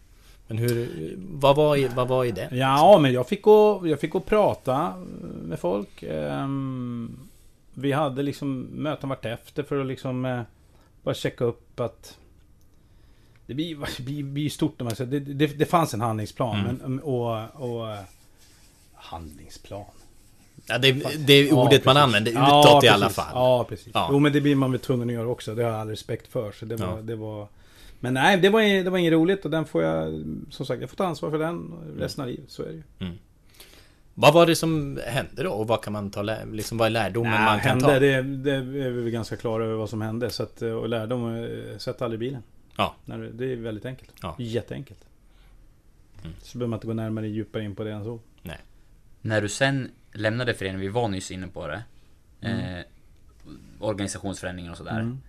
Men hur... Vad var i, vad var i det? Ja, men jag fick gå, jag fick gå och prata med folk. Um, vi hade liksom möten vart efter för att liksom... Bara checka upp att... Det blir, det blir, blir stort det, det, det fanns en handlingsplan mm. men, och, och... Handlingsplan. Ja, det, det är ordet ja, man använder utåt ja, i alla fall. Ja, precis. Ja. Jo, men det blir man väl tvungen att göra också. Det har jag all respekt för. Så det var, ja. det var... Men nej, det var, det var inget roligt och den får jag... Som sagt, jag får ta ansvar för den resten av livet. Så är det ju. Mm. Vad var det som hände då? Och vad kan man ta liksom, vad är lärdomen nej, man kan hände, ta? Det, det är vi ganska klara över vad som hände. Så att, och lärdom, eh, sätt aldrig bilen. Ja. Det är väldigt enkelt. Ja. Jätteenkelt. Mm. Så behöver man inte gå närmare djupare in på det än så. Nej. När du sen lämnade föreningen, vi var nyss inne på det. Mm. Eh, organisationsförändringar och sådär. Mm.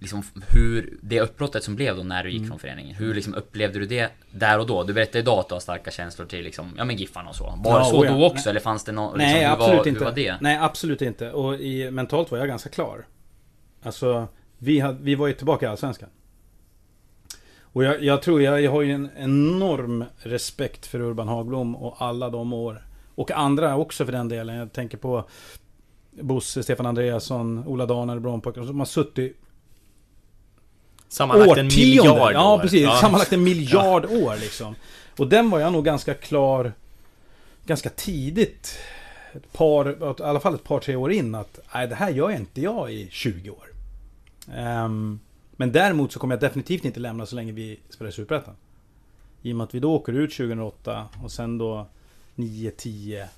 Liksom hur, det uppbrottet som blev då när du gick mm. från föreningen. Hur liksom upplevde du det där och då? Du berättade idag att du har starka känslor till liksom, ja men Giffarna och så. Var ja, det så då också? Nej. Eller fanns det något, liksom, Nej, absolut var, inte. Hur var det? Nej, absolut inte. Och i, mentalt var jag ganska klar. Alltså, vi, hade, vi var ju tillbaka i Allsvenskan. Och jag, jag tror, jag, jag har ju en enorm respekt för Urban Hagblom och alla de år och andra också för den delen. Jag tänker på Bosse, Stefan Andreasson, Ola Daner, Brompojkarna som har suttit Sammanlagt en miljard Ja, år. precis. Ja. Sammanlagt en miljard ja. år liksom. Och den var jag nog ganska klar ganska tidigt. Ett par, i alla fall ett par, tre år in att nej, det här gör inte jag i 20 år. Um, men däremot så kommer jag definitivt inte lämna så länge vi spelar Superettan. I och med att vi då åker ut 2008 och sen då 9, 10,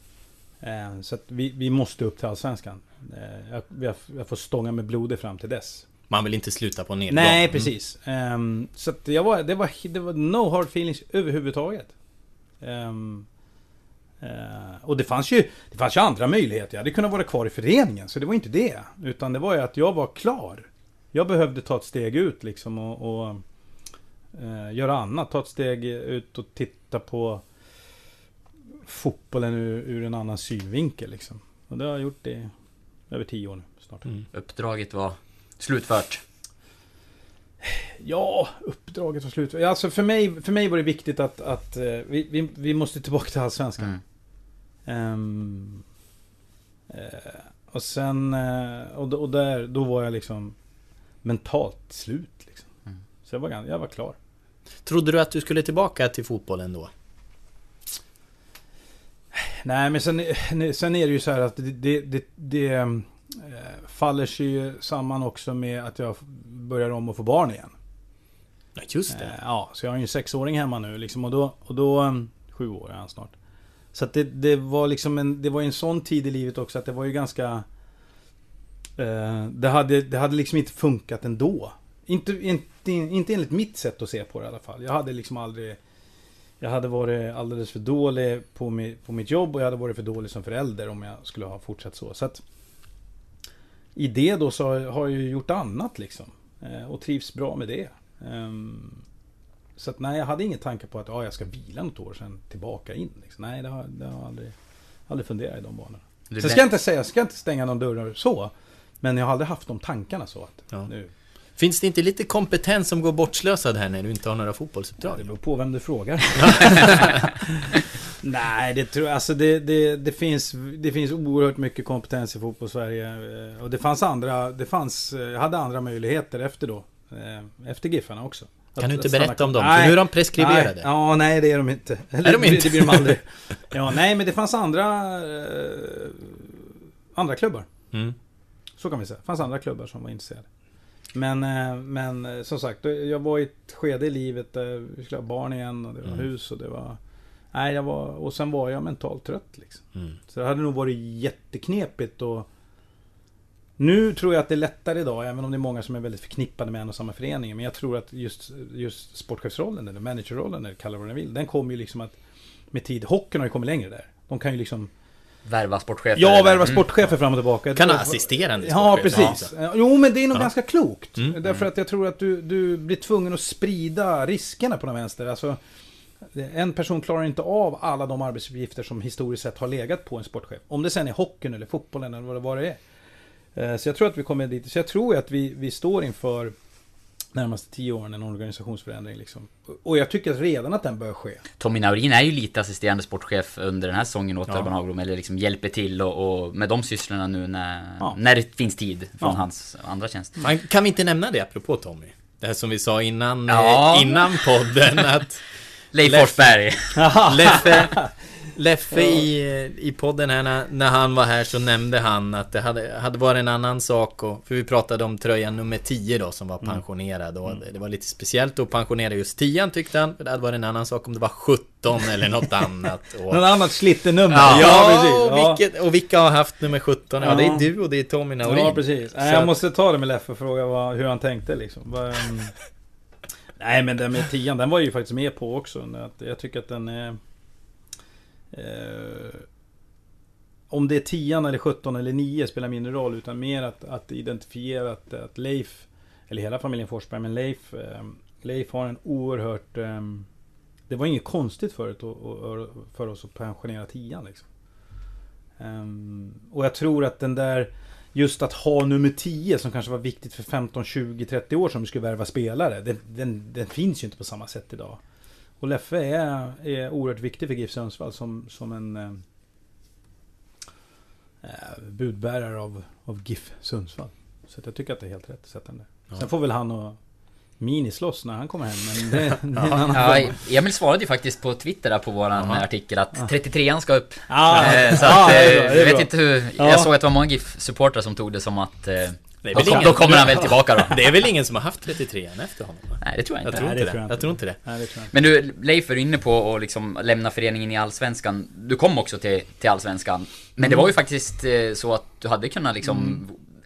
Eh, så att vi, vi måste upp till Allsvenskan. Eh, jag, jag, jag får stånga med blodet fram till dess. Man vill inte sluta på nedgång. Nej, mm. precis. Mm. Um, så att jag var, det, var, det var no hard feelings överhuvudtaget. Um, uh, och det fanns, ju, det fanns ju andra möjligheter. Jag hade kunnat vara kvar i föreningen, så det var inte det. Utan det var ju att jag var klar. Jag behövde ta ett steg ut liksom och, och uh, göra annat. Ta ett steg ut och titta på fotbollen ur, ur en annan synvinkel liksom. Och det har jag gjort i över tio år nu snart. Mm. Uppdraget var slutfört? Ja, uppdraget var slutfört. Alltså för mig, för mig var det viktigt att, att uh, vi, vi, vi, måste tillbaka till Allsvenskan. Mm. Um, uh, och sen, uh, och, och där, då var jag liksom mentalt slut. Liksom. Mm. Så jag var, jag var klar. Trodde du att du skulle tillbaka till fotbollen då? Nej men sen, sen är det ju så här att det, det, det, det Eh, faller sig ju samman också med att jag börjar om att få barn igen. Ja, just det. Eh, ja, så jag har ju en sexåring hemma nu liksom och då, och då mm, sju år är han snart. Så att det, det var liksom en, det var en sån tid i livet också att det var ju ganska... Eh, det, hade, det hade liksom inte funkat ändå. Inte, inte, inte enligt mitt sätt att se på det i alla fall. Jag hade liksom aldrig... Jag hade varit alldeles för dålig på, mi, på mitt jobb och jag hade varit för dålig som förälder om jag skulle ha fortsatt så. Så att i det då så har jag ju gjort annat liksom. Eh, och trivs bra med det. Ehm, så att nej, jag hade ingen tanke på att ja, jag ska vila något år sen tillbaka in. Liksom. Nej, det har, det har aldrig, aldrig funderat i de banorna. Sen ska jag inte säga, jag ska inte stänga någon dörr så. Men jag har aldrig haft de tankarna så att ja. nu... Finns det inte lite kompetens som går bortslösad här när du inte har några fotbollsuppdrag? Ja, det beror på vem du frågar. Nej, det tror jag. Alltså det, det, det, finns, det finns oerhört mycket kompetens i fotboll-Sverige. Eh, och det fanns andra, det fanns, jag hade andra möjligheter efter då. Eh, efter Giffarna också. Kan du inte berätta om dem? Nej, för nu är de preskriberade. Nej, ja, nej det är de inte. Är de inte? Det blir de aldrig. Ja, nej men det fanns andra... Eh, andra klubbar. Mm. Så kan vi säga. Det fanns andra klubbar som var intresserade. Men, men som sagt, jag var i ett skede i livet där vi skulle ha barn igen och det var mm. hus och det var... Nej, jag var, och sen var jag mentalt trött liksom. Mm. Så det hade nog varit jätteknepigt och nu tror jag att det är lättare idag, även om det är många som är väldigt förknippade med en och samma förening. Men jag tror att just, just sportchefsrollen, eller managerrollen, eller kalla vad den vill. Den kommer ju liksom att med tid. Hockeyn har ju kommit längre där. De kan ju liksom Värva sportchefer? Ja, värva mm. sportchefer mm. fram och tillbaka. Kan assisterande Ja, precis. Ja. Jo, men det är nog ja. ganska klokt. Mm. Därför att jag tror att du, du blir tvungen att sprida riskerna på den vänster. Alltså, en person klarar inte av alla de arbetsuppgifter som historiskt sett har legat på en sportchef. Om det sen är hockeyn eller fotbollen eller vad det är. Eh, så jag tror att vi kommer dit. Så jag tror att vi, vi står inför närmaste tio åren en organisationsförändring. Liksom. Och jag tycker redan att den bör ske. Tommy Naurin är ju lite assisterande sportchef under den här säsongen åt ja. Urban Hagblom. Eller liksom hjälper till och, och med de sysslorna nu när, ja. när det finns tid från ja. hans andra tjänst. kan vi inte nämna det apropå Tommy? Det här som vi sa innan, ja. Eh, innan podden att Leif Forsberg. Leffe, Leffe i, i podden här när, när han var här så nämnde han att det hade, hade varit en annan sak och, För vi pratade om tröjan nummer 10 då som var mm. pensionerad och mm. det var lite speciellt att pensionera just 10 tyckte han För det hade varit en annan sak om det var 17 eller något annat och, Något annat slitternummer Ja, ja, precis. Och, vilket, och vilka har haft nummer 17? Ja, ja, det är du och det är Tommy Naurin Ja precis, jag måste ta det med Leffe och fråga vad, hur han tänkte liksom vad, Nej men den med tian, den var ju faktiskt med på också. Jag tycker att den är... Eh, om det är tian eller 17 eller 9 spelar mindre roll. Utan mer att, att identifiera att, att Leif, eller hela familjen Forsberg, men Leif, eh, Leif har en oerhört... Eh, det var inget konstigt förut för oss att pensionera tian liksom. Um, och jag tror att den där just att ha nummer 10 som kanske var viktigt för 15, 20, 30 år sedan vi skulle värva spelare. Den, den, den, finns ju inte på samma sätt idag. Och Leffe är, är oerhört viktig för GIF Sundsvall som, som en eh, eh, budbärare av, av GIF Sundsvall. Så jag tycker att det är helt rätt att sätta den där. Ja. Sen får väl han och minislåss när han kommer hem. Men det, det är en ja, Emil svarade ju faktiskt på Twitter på våran Aha. artikel att 33an ska upp. Ja, eh, så att, eh, jag vet inte hur... Jag såg att det var många GIF-supportrar som tog det som att Då, ingen, då kommer han väl tillbaka då. Det är väl ingen som har haft 33 än efter honom? Nej, det tror jag inte. Jag tror inte det. det. Jag tror inte det. Nej, det Men du, Leif är inne på att liksom lämna föreningen i Allsvenskan. Du kom också till, till Allsvenskan. Men mm. det var ju faktiskt eh, så att du hade kunnat liksom,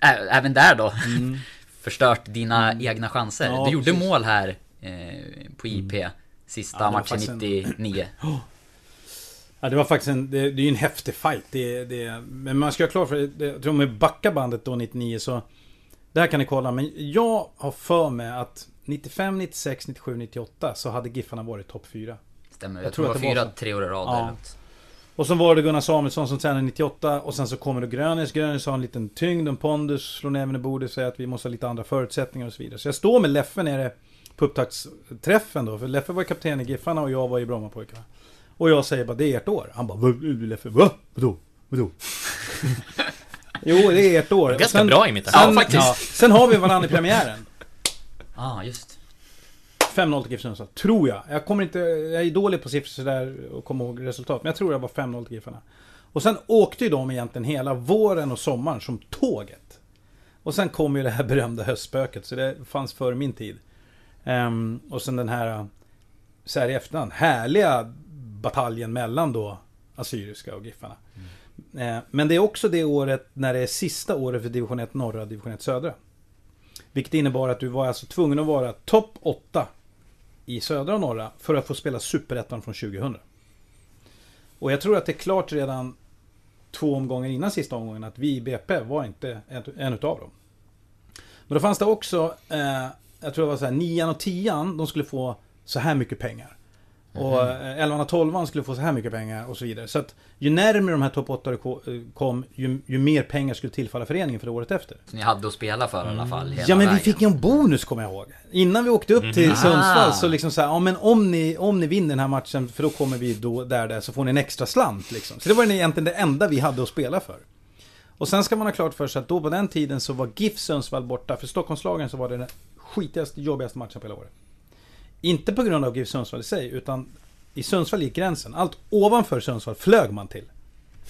mm. även där då, mm. Förstört dina mm. egna chanser. Ja, du gjorde precis. mål här eh, på IP, mm. sista ja, matchen 99. En... Ja, det var faktiskt en, det, det är ju en häftig fight. Det, det, men man ska ha klart för det, jag tror med backa bandet då 99 så det här kan ni kolla, men jag har för mig att 95, 96, 97, 98 så hade Giffarna varit topp 4. Stämmer, jag, jag tror, tror att det var fyra, tre år i rad ja. Och så var det Gunnar Samuelsson som tränade 98 och sen så kommer det Grönis. Grönis har en liten tyngd, en pondus, slår näven i bordet, säger att vi måste ha lite andra förutsättningar och så vidare. Så jag står med Leffe nere på upptaktsträffen då, för Leffe var kapten i Giffarna och jag var i Brommapojkarna. Och jag säger bara, det är ert år. Han bara, Leffe, va? Vadå? Vadå? Jo, det är ert år. Ganska sen, bra imitation. Ja, faktiskt. Ja, sen har vi varandra i premiären. ah, just. 5-0 till GIF Sundsvall, tror jag. Jag kommer inte... Jag är dålig på siffror sådär och kommer ihåg resultat. Men jag tror det var 5-0 till Giffarna. Och sen åkte ju de egentligen hela våren och sommaren som tåget. Och sen kom ju det här berömda höstspöket, så det fanns före min tid. Um, och sen den här, så här i efterhand, härliga bataljen mellan då Assyriska och Giffarna. Mm. Eh, men det är också det året när det är sista året för division 1 norra och division 1 södra. Vilket innebar att du var alltså tvungen att vara topp 8 i södra och norra för att få spela superettan från 2000. Och jag tror att det är klart redan två omgångar innan sista omgången att vi i BP var inte en, utav dem. Men då fanns det också, eh, jag tror det var så här, nian och tian, de skulle få så här mycket pengar. Och 11 och 12 skulle få så här mycket pengar och så vidare. Så att ju närmare de här topp 8 eh, kom, ju, ju, mer pengar skulle tillfalla föreningen för året efter. Så ni hade att spela för i alla fall? Hela ja men vägen. vi fick ju en bonus kommer jag ihåg. Innan vi åkte upp till mm. Sundsvall så liksom så här, ja men om ni, om ni vinner den här matchen, för då kommer vi då där, där så får ni en extra slant liksom. Så det var egentligen det enda vi hade att spela för. Och sen ska man ha klart för sig att då på den tiden så var GIF Sundsvall borta. För Stockholmslagen så var det den skitigaste, jobbigaste matchen på hela året. Inte på grund av GIF Sundsvall i sig, utan i Sundsvall gick gränsen. Allt ovanför Sundsvall flög man till.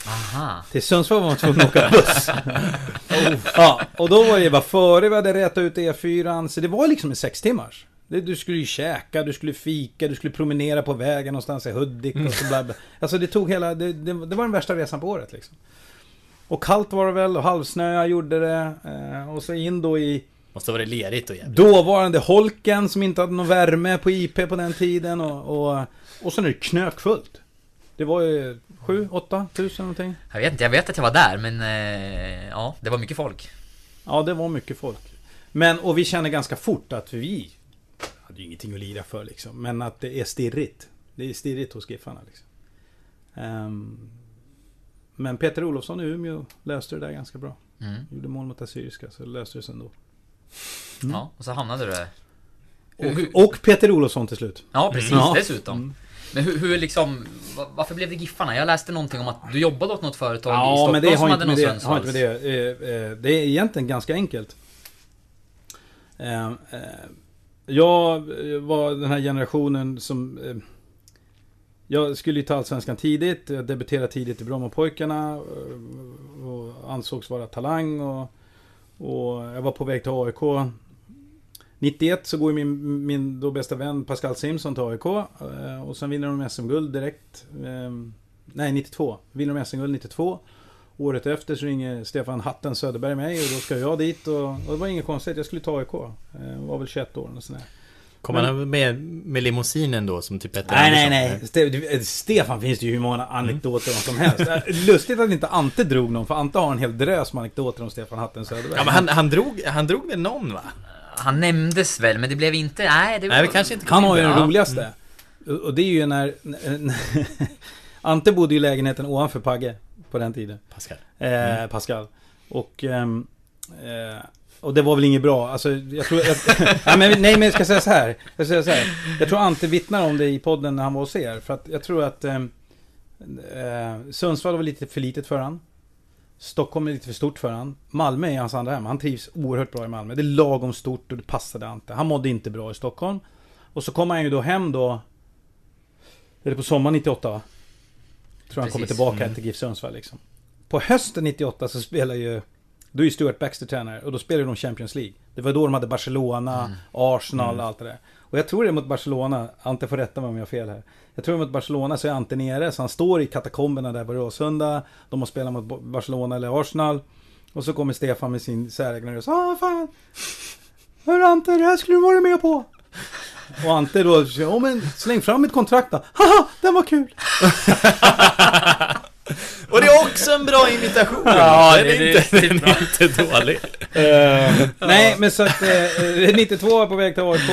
Aha. Till Sundsvall var man tvungen att åka buss. oh. Ja, och då var det bara före vi hade rätat ut E4. Så det var liksom en sex timmars. Du skulle ju käka, du skulle fika, du skulle promenera på vägen någonstans i Hudik och så bla, bla. Alltså det tog hela, det, det, det, var den värsta resan på året liksom. Och kallt var det väl och halvsnö gjorde det. Eh, och så in då i Måste ha varit lerigt och jävligt. Dåvarande Holken som inte hade någon värme på IP på den tiden och, och, och sen är det knökfullt. Det var ju 7, 8 tusen någonting. Jag vet inte, jag vet att jag var där men eh, ja, det var mycket folk. Ja, det var mycket folk. Men, och vi kände ganska fort att vi hade ju ingenting att lira för liksom. Men att det är stirrigt. Det är stirrigt hos Giffarna liksom. Um, men Peter Olofsson i Umeå löste det där ganska bra. Mm. Gjorde mål mot Assyriska, så löste det sig ändå. Mm. Ja, och så hamnade du där. Och, och, Peter Olofsson till slut. Ja, precis. Ja. Dessutom. Mm. Men hur, hur liksom, varför blev det Giffarna? Jag läste någonting om att du jobbade åt något företag ja, i Stockholm men det som hade någon det, har inte med det. Eh, eh, det är egentligen ganska enkelt. Eh, jag var den här generationen som... Jag skulle ju ta Allsvenskan tidigt, jag debuterade tidigt i Brommapojkarna och ansågs vara talang och och jag var på väg till AIK. 91 så går min, min då bästa vän Pascal Simson till AIK. Eh, och sen vinner de SM-guld direkt. Ehm, nej, 92. Vinner de SM-guld 92. Året efter så ringer Stefan Hatten Söderberg mig och då ska jag dit och, och det var inget konstigt. Jag skulle ta AIK. Jag eh, var väl 21 år eller sådär. Kom han med, med limousinen då som typ Petter Nej, Andersson? nej, nej. Ste Stefan finns det ju hur många anekdoter om som helst. Äh, lustigt att inte Ante drog någon, för Ante har en hel drös med anekdoter om Stefan Hatten Söderberg. Ja, men han, han, drog, han drog väl någon va? Han nämndes väl, men det blev inte... Nej, det var... nej, kanske inte Han har ju den roligaste. Mm. Och det är ju när... Ante bodde i lägenheten ovanför Pagge på den tiden. Pascal. Eh, mm. Pascal. Och... Ehm, eh, och det var väl inget bra. Alltså, jag tror... Jag, ja, men, nej, men jag ska säga så här. Jag, ska säga så här. jag tror Ante vittnar om det i podden när han var hos er. För att jag tror att... Eh, eh, Sundsvall var lite för litet för han. Stockholm är lite för stort för han. Malmö är hans andra hem. Han trivs oerhört bra i Malmö. Det är lagom stort och det passade Ante. Han mådde inte bra i Stockholm. Och så kommer han ju då hem då... Är det på sommaren 98 va? Tror han kommer tillbaka mm. till GIF Sundsvall liksom. På hösten 98 så spelar ju Då är ju Stuart Baxter tränare och då spelar de Champions League. Det var då de hade Barcelona, mm. Arsenal och mm. allt det där. Och jag tror det är mot Barcelona, Ante får rätta mig om jag har fel här. Jag tror mot Barcelona så är Ante nere, så han står i katakomberna där på Råsunda. De har spelat mot Barcelona eller Arsenal. Och så kommer Stefan med sin säregna röst. Ah fan! Hörru Ante, det här skulle du varit med på! Och Ante då, ja men släng fram mitt kontrakt då. Haha, den var kul! Och det är också en bra imitation! Ja, den är, det, inte, det, den är inte dålig. Uh, nej, men så att uh, 92 var på väg till AIK.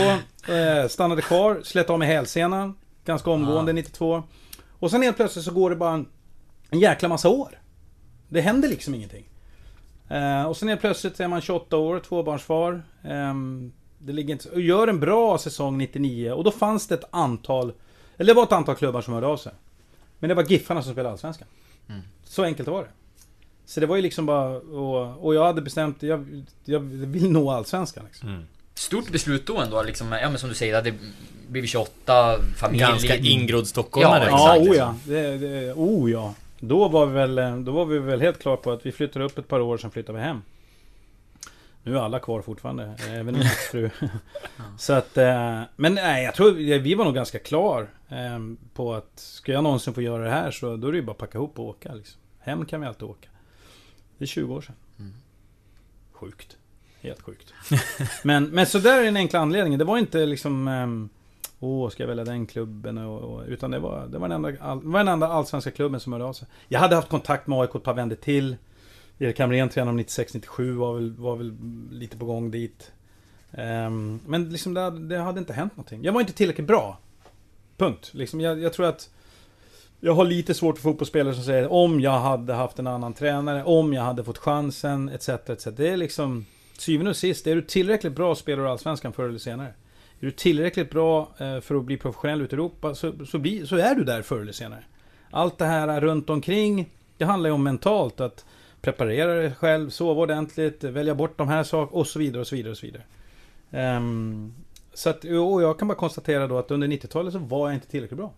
Uh, stannade kvar, slet av med hälsenan. Ganska omgående, 92. Och sen helt plötsligt så går det bara en, en jäkla massa år. Det händer liksom ingenting. Uh, och sen helt plötsligt är man 28 år, tvåbarnsfar. Um, det ligger inte, och gör en bra säsong 99 och då fanns det ett antal, eller det var ett antal klubbar som hörde av sig. Men det var Giffarna som spelade Allsvenskan. Mm. Så enkelt var det. Så det var ju liksom bara, och, och jag hade bestämt, jag, jag vill nå Allsvenskan liksom. Mm. Stort beslut då ändå liksom, ja men som du säger, det hade blivit 28, familj... Ganska ingrodd stockholmare. Ja, ja, oh ja. Det, det, oh ja. Då var vi väl, då var vi väl helt klara på att vi flyttade upp ett par år, sen flyttade vi hem. Nu är alla kvar fortfarande, även min fru. Så att, eh, men nej, jag tror vi var nog ganska klar eh, på att ska jag någonsin få göra det här så då är det ju bara att packa ihop och åka. Liksom. Hem kan vi alltid åka. Det är 20 år sedan. Mm. Sjukt. Helt sjukt. men, men så där är den enkla anledningen. Det var inte liksom... Um, Åh, ska jag välja den klubben? Och, och, utan det var, det var den enda, all, var den enda allsvenska klubben som hörde av sig. Jag hade haft kontakt med AIK ett par vändor till. Erik Hamrén, tränade om 96-97, var väl, var väl lite på gång dit. Um, men liksom det, det, hade inte hänt någonting. Jag var inte tillräckligt bra. Punkt. Liksom jag, jag tror att jag har lite svårt för fotbollsspelare som säger om jag hade haft en annan tränare, om jag hade fått chansen, etc. etc. Det är liksom, syvende och sist, är du tillräckligt bra spelare i Allsvenskan förr eller senare. Är du tillräckligt bra eh, för att bli professionell ute i Europa så, så, bli, så är du där förr eller senare. Allt det här runt omkring, det handlar ju om mentalt. Att preparera dig själv, sova ordentligt, välja bort de här sakerna och så vidare och så vidare och så vidare. Um, så att, och jag kan bara konstatera då att under 90-talet så var jag inte tillräckligt bra.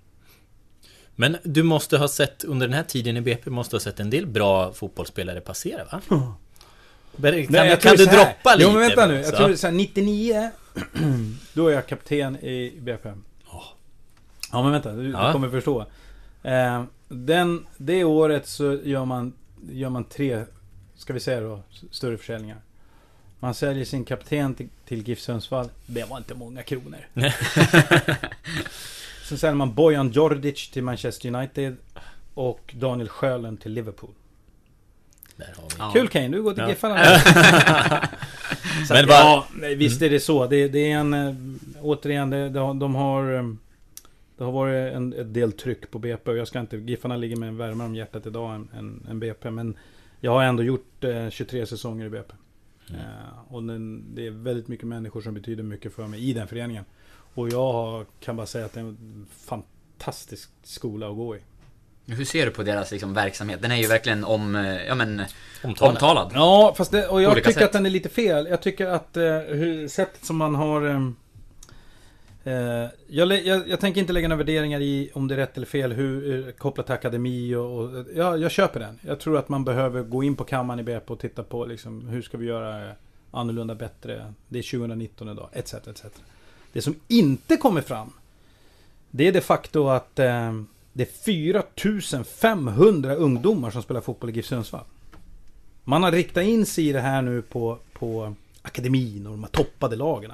Men du måste ha sett, under den här tiden i BP, måste ha sett en del bra fotbollsspelare passera va? Kan, Nej, kan, du droppa lite? Jo men vänta nu, jag tror såhär 99 Då är jag kapten i BP oh. Ja men vänta, du, ja. du kommer förstå eh, den, Det året så gör man Gör man tre Ska vi säga då, större försäljningar. Man säljer sin kapten till, till GIF Sundsvall. Det var inte många kronor. Sen säljer man Bojan Djordjic till Manchester United Och Daniel Sjölund till Liverpool. Kul Kane, du går till ja. Giffarna Men ja, visst är det så. Det, det är en... Eh, återigen, det, de har... Det har varit en, ett del tryck på BP och jag ska inte... Giffarna ligger med en värme om hjärtat idag än, än, än BP. Men jag har ändå gjort eh, 23 säsonger i BP. Mm. Eh, och den, det är väldigt mycket människor som betyder mycket för mig i den föreningen. Och jag har, kan bara säga att det är en fantastisk skola att gå i. Hur ser du på deras liksom, verksamhet? Den är ju verkligen om, eh, ja, men, omtalad. omtalad. Ja, fast det, och jag tycker sätt. att den är lite fel. Jag tycker att eh, hur, sättet som man har... Eh, jag, jag, jag, tänker inte lägga några värderingar i om det är rätt eller fel, hur, eh, kopplat till akademi och... och ja, jag köper den. Jag tror att man behöver gå in på kammaren i BP och titta på liksom, hur ska vi göra eh, annorlunda, bättre. Det är 2019 idag, etc. etc. Det som inte kommer fram, det är det facto att eh, det är 4500 ungdomar som spelar fotboll i GIF Sundsvall. Man har riktat in sig i det här nu på, på akademin och de här toppade lagen.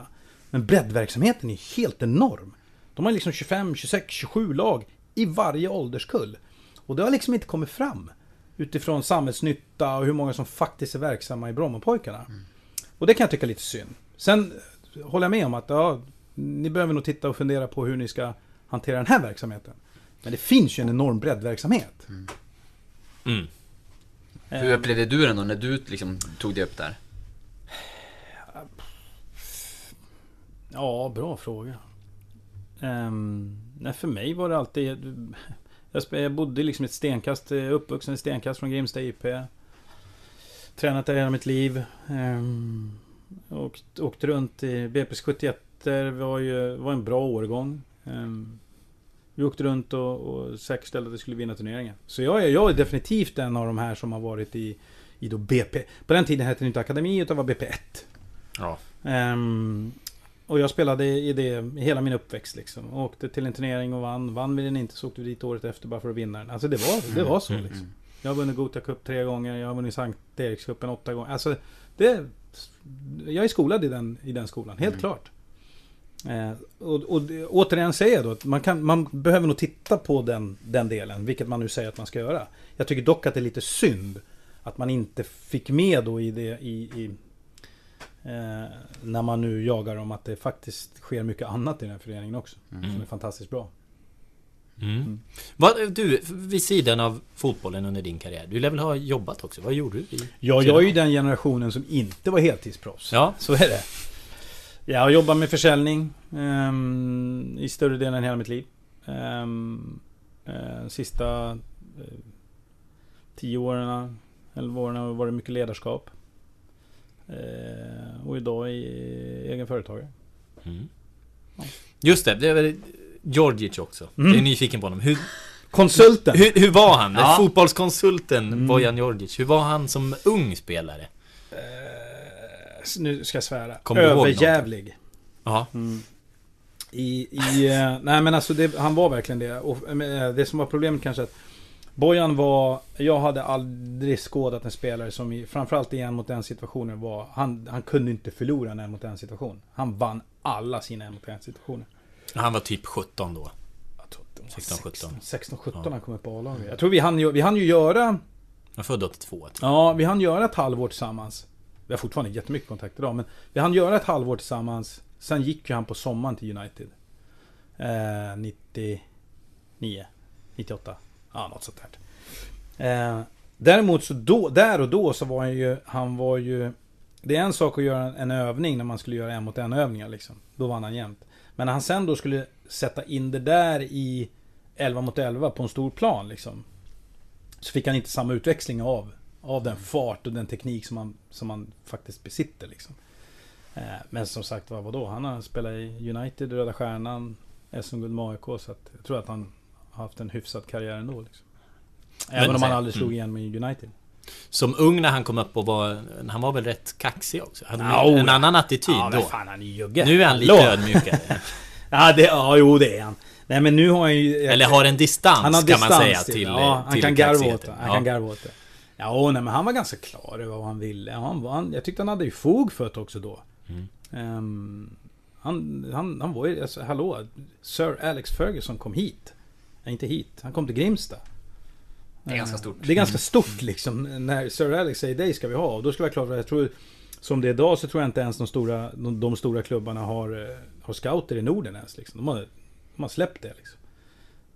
Men breddverksamheten är helt enorm. De har liksom 25, 26, 27 lag i varje ålderskull. Och det har liksom inte kommit fram. Utifrån samhällsnytta och hur många som faktiskt är verksamma i Brommapojkarna. Mm. Och det kan jag tycka är lite synd. Sen håller jag med om att ja, ni behöver nog titta och fundera på hur ni ska hantera den här verksamheten. Men det finns ju en enorm breddverksamhet. Mm. Mm. Hur upplevde du den då när du liksom tog dig upp där? Ja, bra fråga. Um, nej, för mig var det alltid... Jag bodde liksom ett stenkast, uppvuxen ett stenkast från Grimsta IP. Tränat där hela mitt liv. Um, åkt, åkt runt i BP's 71 var ju var en bra årgång. Um, vi åkte runt och, och säkerställde att vi skulle vinna turneringen. Så jag är, jag är definitivt en av de här som har varit i, i då BP. På den tiden hette det inte Akademi utan var BP1. Ja. Um, och jag spelade i det hela min uppväxt liksom. Åkte till en turnering och vann. Vann vi den inte så åkte vi dit året efter bara för att vinna den. Alltså det var, det var så Mm, liksom. Jag har vunnit Gothia Cup tre gånger. Jag har vunnit Sankt Erikscupen åtta gånger. Alltså det... Jag är skolad i den, i den skolan, helt Mm. klart. Eh, och, och återigen säger jag då att man, kan, man behöver nog titta på den, den delen, vilket man nu säger att man ska göra. Jag tycker dock att det är lite synd att man inte fick med då i det i, i eh, när man nu jagar om att det faktiskt sker mycket annat i den här föreningen också. Som är fantastiskt bra. Mm. Vad, du, vid sidan av fotbollen under din karriär, du lär väl ha jobbat också? Vad gjorde du? I, Ja, jag är ju den generationen som inte var heltidsproffs. Ja. Så är det. Jag har jobbat med försäljning ehm, i större delen av hela mitt liv. Um, sista eh, tio åren, 11 åren har varit mycket ledarskap. Eh, och idag är egen företagare. Just det, det är väl Georgic också. Mm. Jag är nyfiken på honom. Hur, Konsulten! hur, hur var han? Ja. Fotbollskonsulten Mm. Bojan Georgic. Hur var han som ung spelare? Eh, nu ska jag svära. Kommer Överjävlig. Ja. I, i, eh, nej men alltså det, han var verkligen det. Och det som var problemet kanske att Bojan var, jag hade aldrig skådat en spelare som framförallt i en mot en situationer var, han, han kunde inte förlora en en mot en situation. Han vann alla sina en mot en situationer. Han var typ 17 då. Jag tror att det var 16, 17. 16, 17 Ja. han kom upp på A-laget. Jag tror vi hann, ju- vi hann ju göra, var född 82. tror jag. ja vi hann göra ett halvår tillsammans. Vi har fortfarande jättemycket kontakt idag men vi hann göra ett halvår tillsammans. Sen gick ju han på sommaren till United. Eh, 99, 98. Ja, något sånt där. Eh, däremot så då, där och då så var han ju, han var ju... Det är en sak att göra en övning när man skulle göra en mot en övningar liksom. Då vann han jämt. Men när han sen då skulle sätta in det där i 11 mot 11 på en stor plan liksom. Så fick han inte samma utväxling av, av den fart och den teknik som han, som han faktiskt besitter liksom. Eh, men som sagt var, vadå? Han har spelat i United, Röda Stjärnan, SM-guld med AIK. Så att jag tror att han haft en hyfsad karriär ändå. Liksom. Även Men- om han aldrig slog mm. igen med United. Som ung när han kom upp och var... Han var väl rätt kaxig också? Hade Ja, en ja. annan attityd ja, då? fan han är jugge. Nu är han lite ödmjukare. Ja, det, ja, jo det är han. Nej men nu har han ju... Eller har en distans han har kan man säga till, till Ja, han till kan garva åt det. Han Ja. kan garva åt det. Ja, åh, nej men han var ganska klar över vad han ville. Han, han, jag tyckte han hade ju fog för det också då. Mm. Ehm, han, han, han var ju, alltså, hallå, Sir Alex Ferguson kom hit. Nej, inte hit. Han kom till Grimsta. Det är ganska Eh, stort. Det är ganska stort liksom. När Sir Alex säger dig ska vi ha. Och då ska vi vara klara jag tror Som det är idag så tror jag inte ens de stora, de, de stora klubbarna har, eh, har scouter i Norden ens. Liksom. De, har, de har släppt det liksom.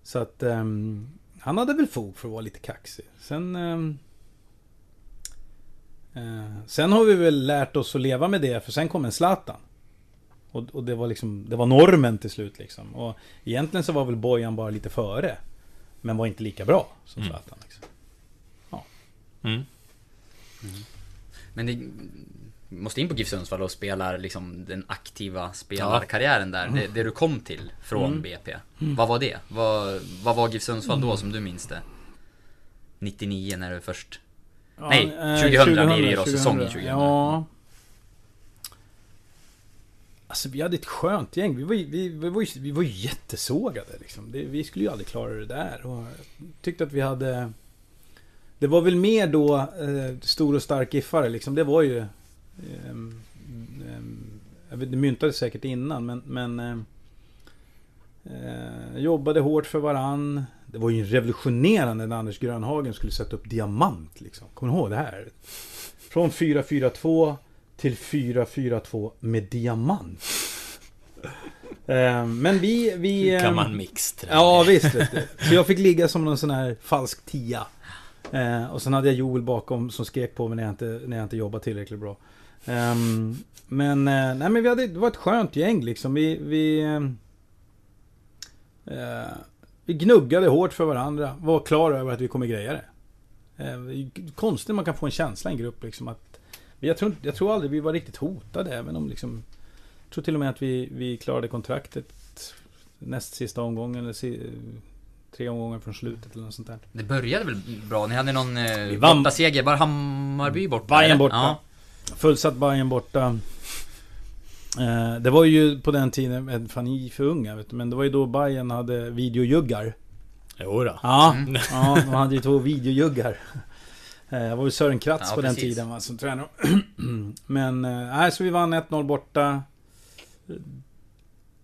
Så att ehm, han hade väl fog för att vara lite kaxig. Sen... ehm, eh, sen har vi väl lärt oss att leva med det, för sen kom en Zlatan. Och, och det var liksom, det var normen till slut liksom. Och egentligen så var väl Bojan bara lite före. Men var inte lika bra som Mm. Zlatan. Liksom. Mm. Men det måste in på GIF Sundsvall och spelar liksom den aktiva spelarkarriären där. Det, det du kom till från Mm. BP. Vad var det? Vad, vad var GIF Sundsvall då som du minns det? 99 när du först... Nej, eh, 2000 blir det ju då, säsongen 2000. Ja. Alltså vi hade ett skönt gäng. Vi var, ju- vi, vi var, ju- vi var ju jättesågade liksom. Det, vi skulle ju aldrig klara det där. Och tyckte att vi hade... Det var väl mer då eh, stor och stark giffare liksom. Det var ju... Eh, eh, vet, det myntades säkert innan men... men ehm, eh, jobbade hårt för varann. Det var ju revolutionerande när Anders Grönhagen skulle sätta upp diamant liksom. Kommer du ihåg det här? Från 4-4-2 till 4-4-2 med diamant. Eh, Men vi... vi Hur kan eh, man mixtra? Ja visst vet du. Så jag fick ligga som någon sån här falsk tia. Eh, och sen hade jag Joel bakom som skrek på mig när jag inte, när jag inte jobbade tillräckligt bra. Ehm, men, nej men vi hade, det var ett skönt gäng liksom. Vi, vi, vi gnuggade hårt för varandra. Var klara över att vi kommer greja det. Eh, konstigt man kan få en känsla i en grupp liksom att... Jag tror, jag tror aldrig vi var riktigt hotade även om liksom... Jag tror till och med att vi, vi klarade kontraktet näst sista omgången eller si, Tre omgångar från slutet eller något sånt där. Det började väl bra? Ni hade någon eh, bortaseger, bara Hammarby borta? Bayern borta. Ja. Fullsatt Bayern borta. Eh, det var ju på den tiden, fan ni för unga vet du, men det var ju då Bayern hade videojuggar. Jo då. Ja, mm. ja, de hade ju två videojuggar. Eh, det var ju Sören Kratz ja, på precis. den tiden va, som tränare. Men, eh, nej, så vi vann 1-0 borta.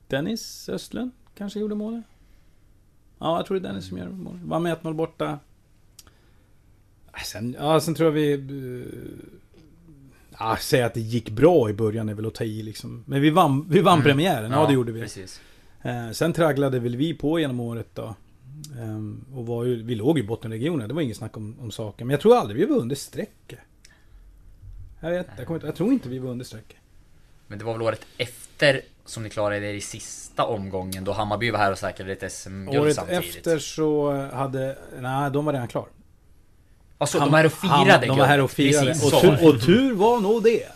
Dennis Östlund kanske gjorde målet. Ja, jag tror det är Dennis som gör målet. Vann med 1-0 borta. Sen, ja, sen tror jag vi... Ja, säga att det gick bra i början är väl att ta i liksom. Men vi vann, vi vann mm. premiären, ja, ja, det gjorde vi. Precis. Eh, sen tragglade väl vi på genom året då. Um, och var ju, vi låg i bottenregionen, det var inget snack om, om saken. Men jag tror aldrig vi var under strecket. Jag, vet, jag, kommer, jag tror inte vi var under strecket. Men det var väl året efter som ni klarade er i sista omgången då Hammarby var här och säkrade ett SM-guld samtidigt? Året efter så hade... Nej, de var redan klar. Alltså, de var här och firade De var här och firade. och, tur, och tur var nog det.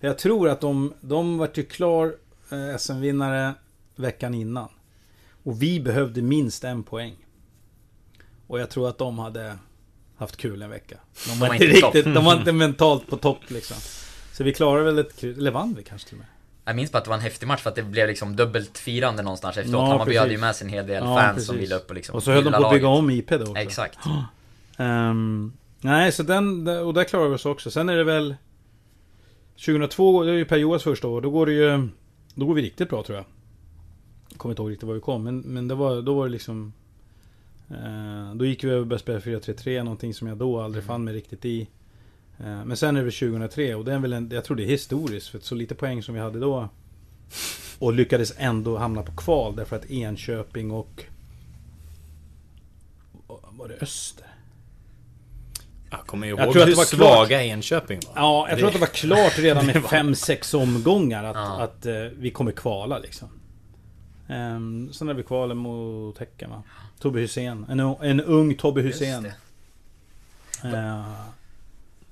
Jag tror att de, de var ju klar eh, SM-vinnare veckan innan. Och vi behövde minst en poäng. Och jag tror att de hade haft kul en vecka. De var, de inte riktigt, de var inte mentalt på topp liksom. Så vi klarade väl ett eller vann vi kanske till och med. Jag minns bara att det var en häftig match för att det blev liksom dubbelt firande någonstans efteråt. Ja, Hammarby hade ju med sig en hel del ja, fans precis. som ville upp och liksom Och så höll de på att bygga om IP då också. Exakt. Um, nej, så den, och där klarade vi oss också. Sen är det väl 2002, det är ju Per Johans första år, då går det ju... Då går vi riktigt bra tror jag. jag kommer inte ihåg riktigt var vi kom, men, men det var, då var det liksom då gick vi över och spela 4-3-3, någonting som jag då aldrig mm. fann mig riktigt i. Eh, men sen är det 2003 och det är väl en, jag tror det är historiskt för så lite poäng som vi hade då. Och lyckades ändå hamna på kval därför att Enköping och... Var det Öster? Jag kommer ihåg jag tror att det var svaga. Enköping var. Ja, jag det... tror att det var klart redan med 5-6 omgångar att, ja. att uh, vi kommer kvala liksom. Um, sen är vi kvalet mot Häcken va? Tobbe Hussein. En, en ung Tobbe Hussein. Uh,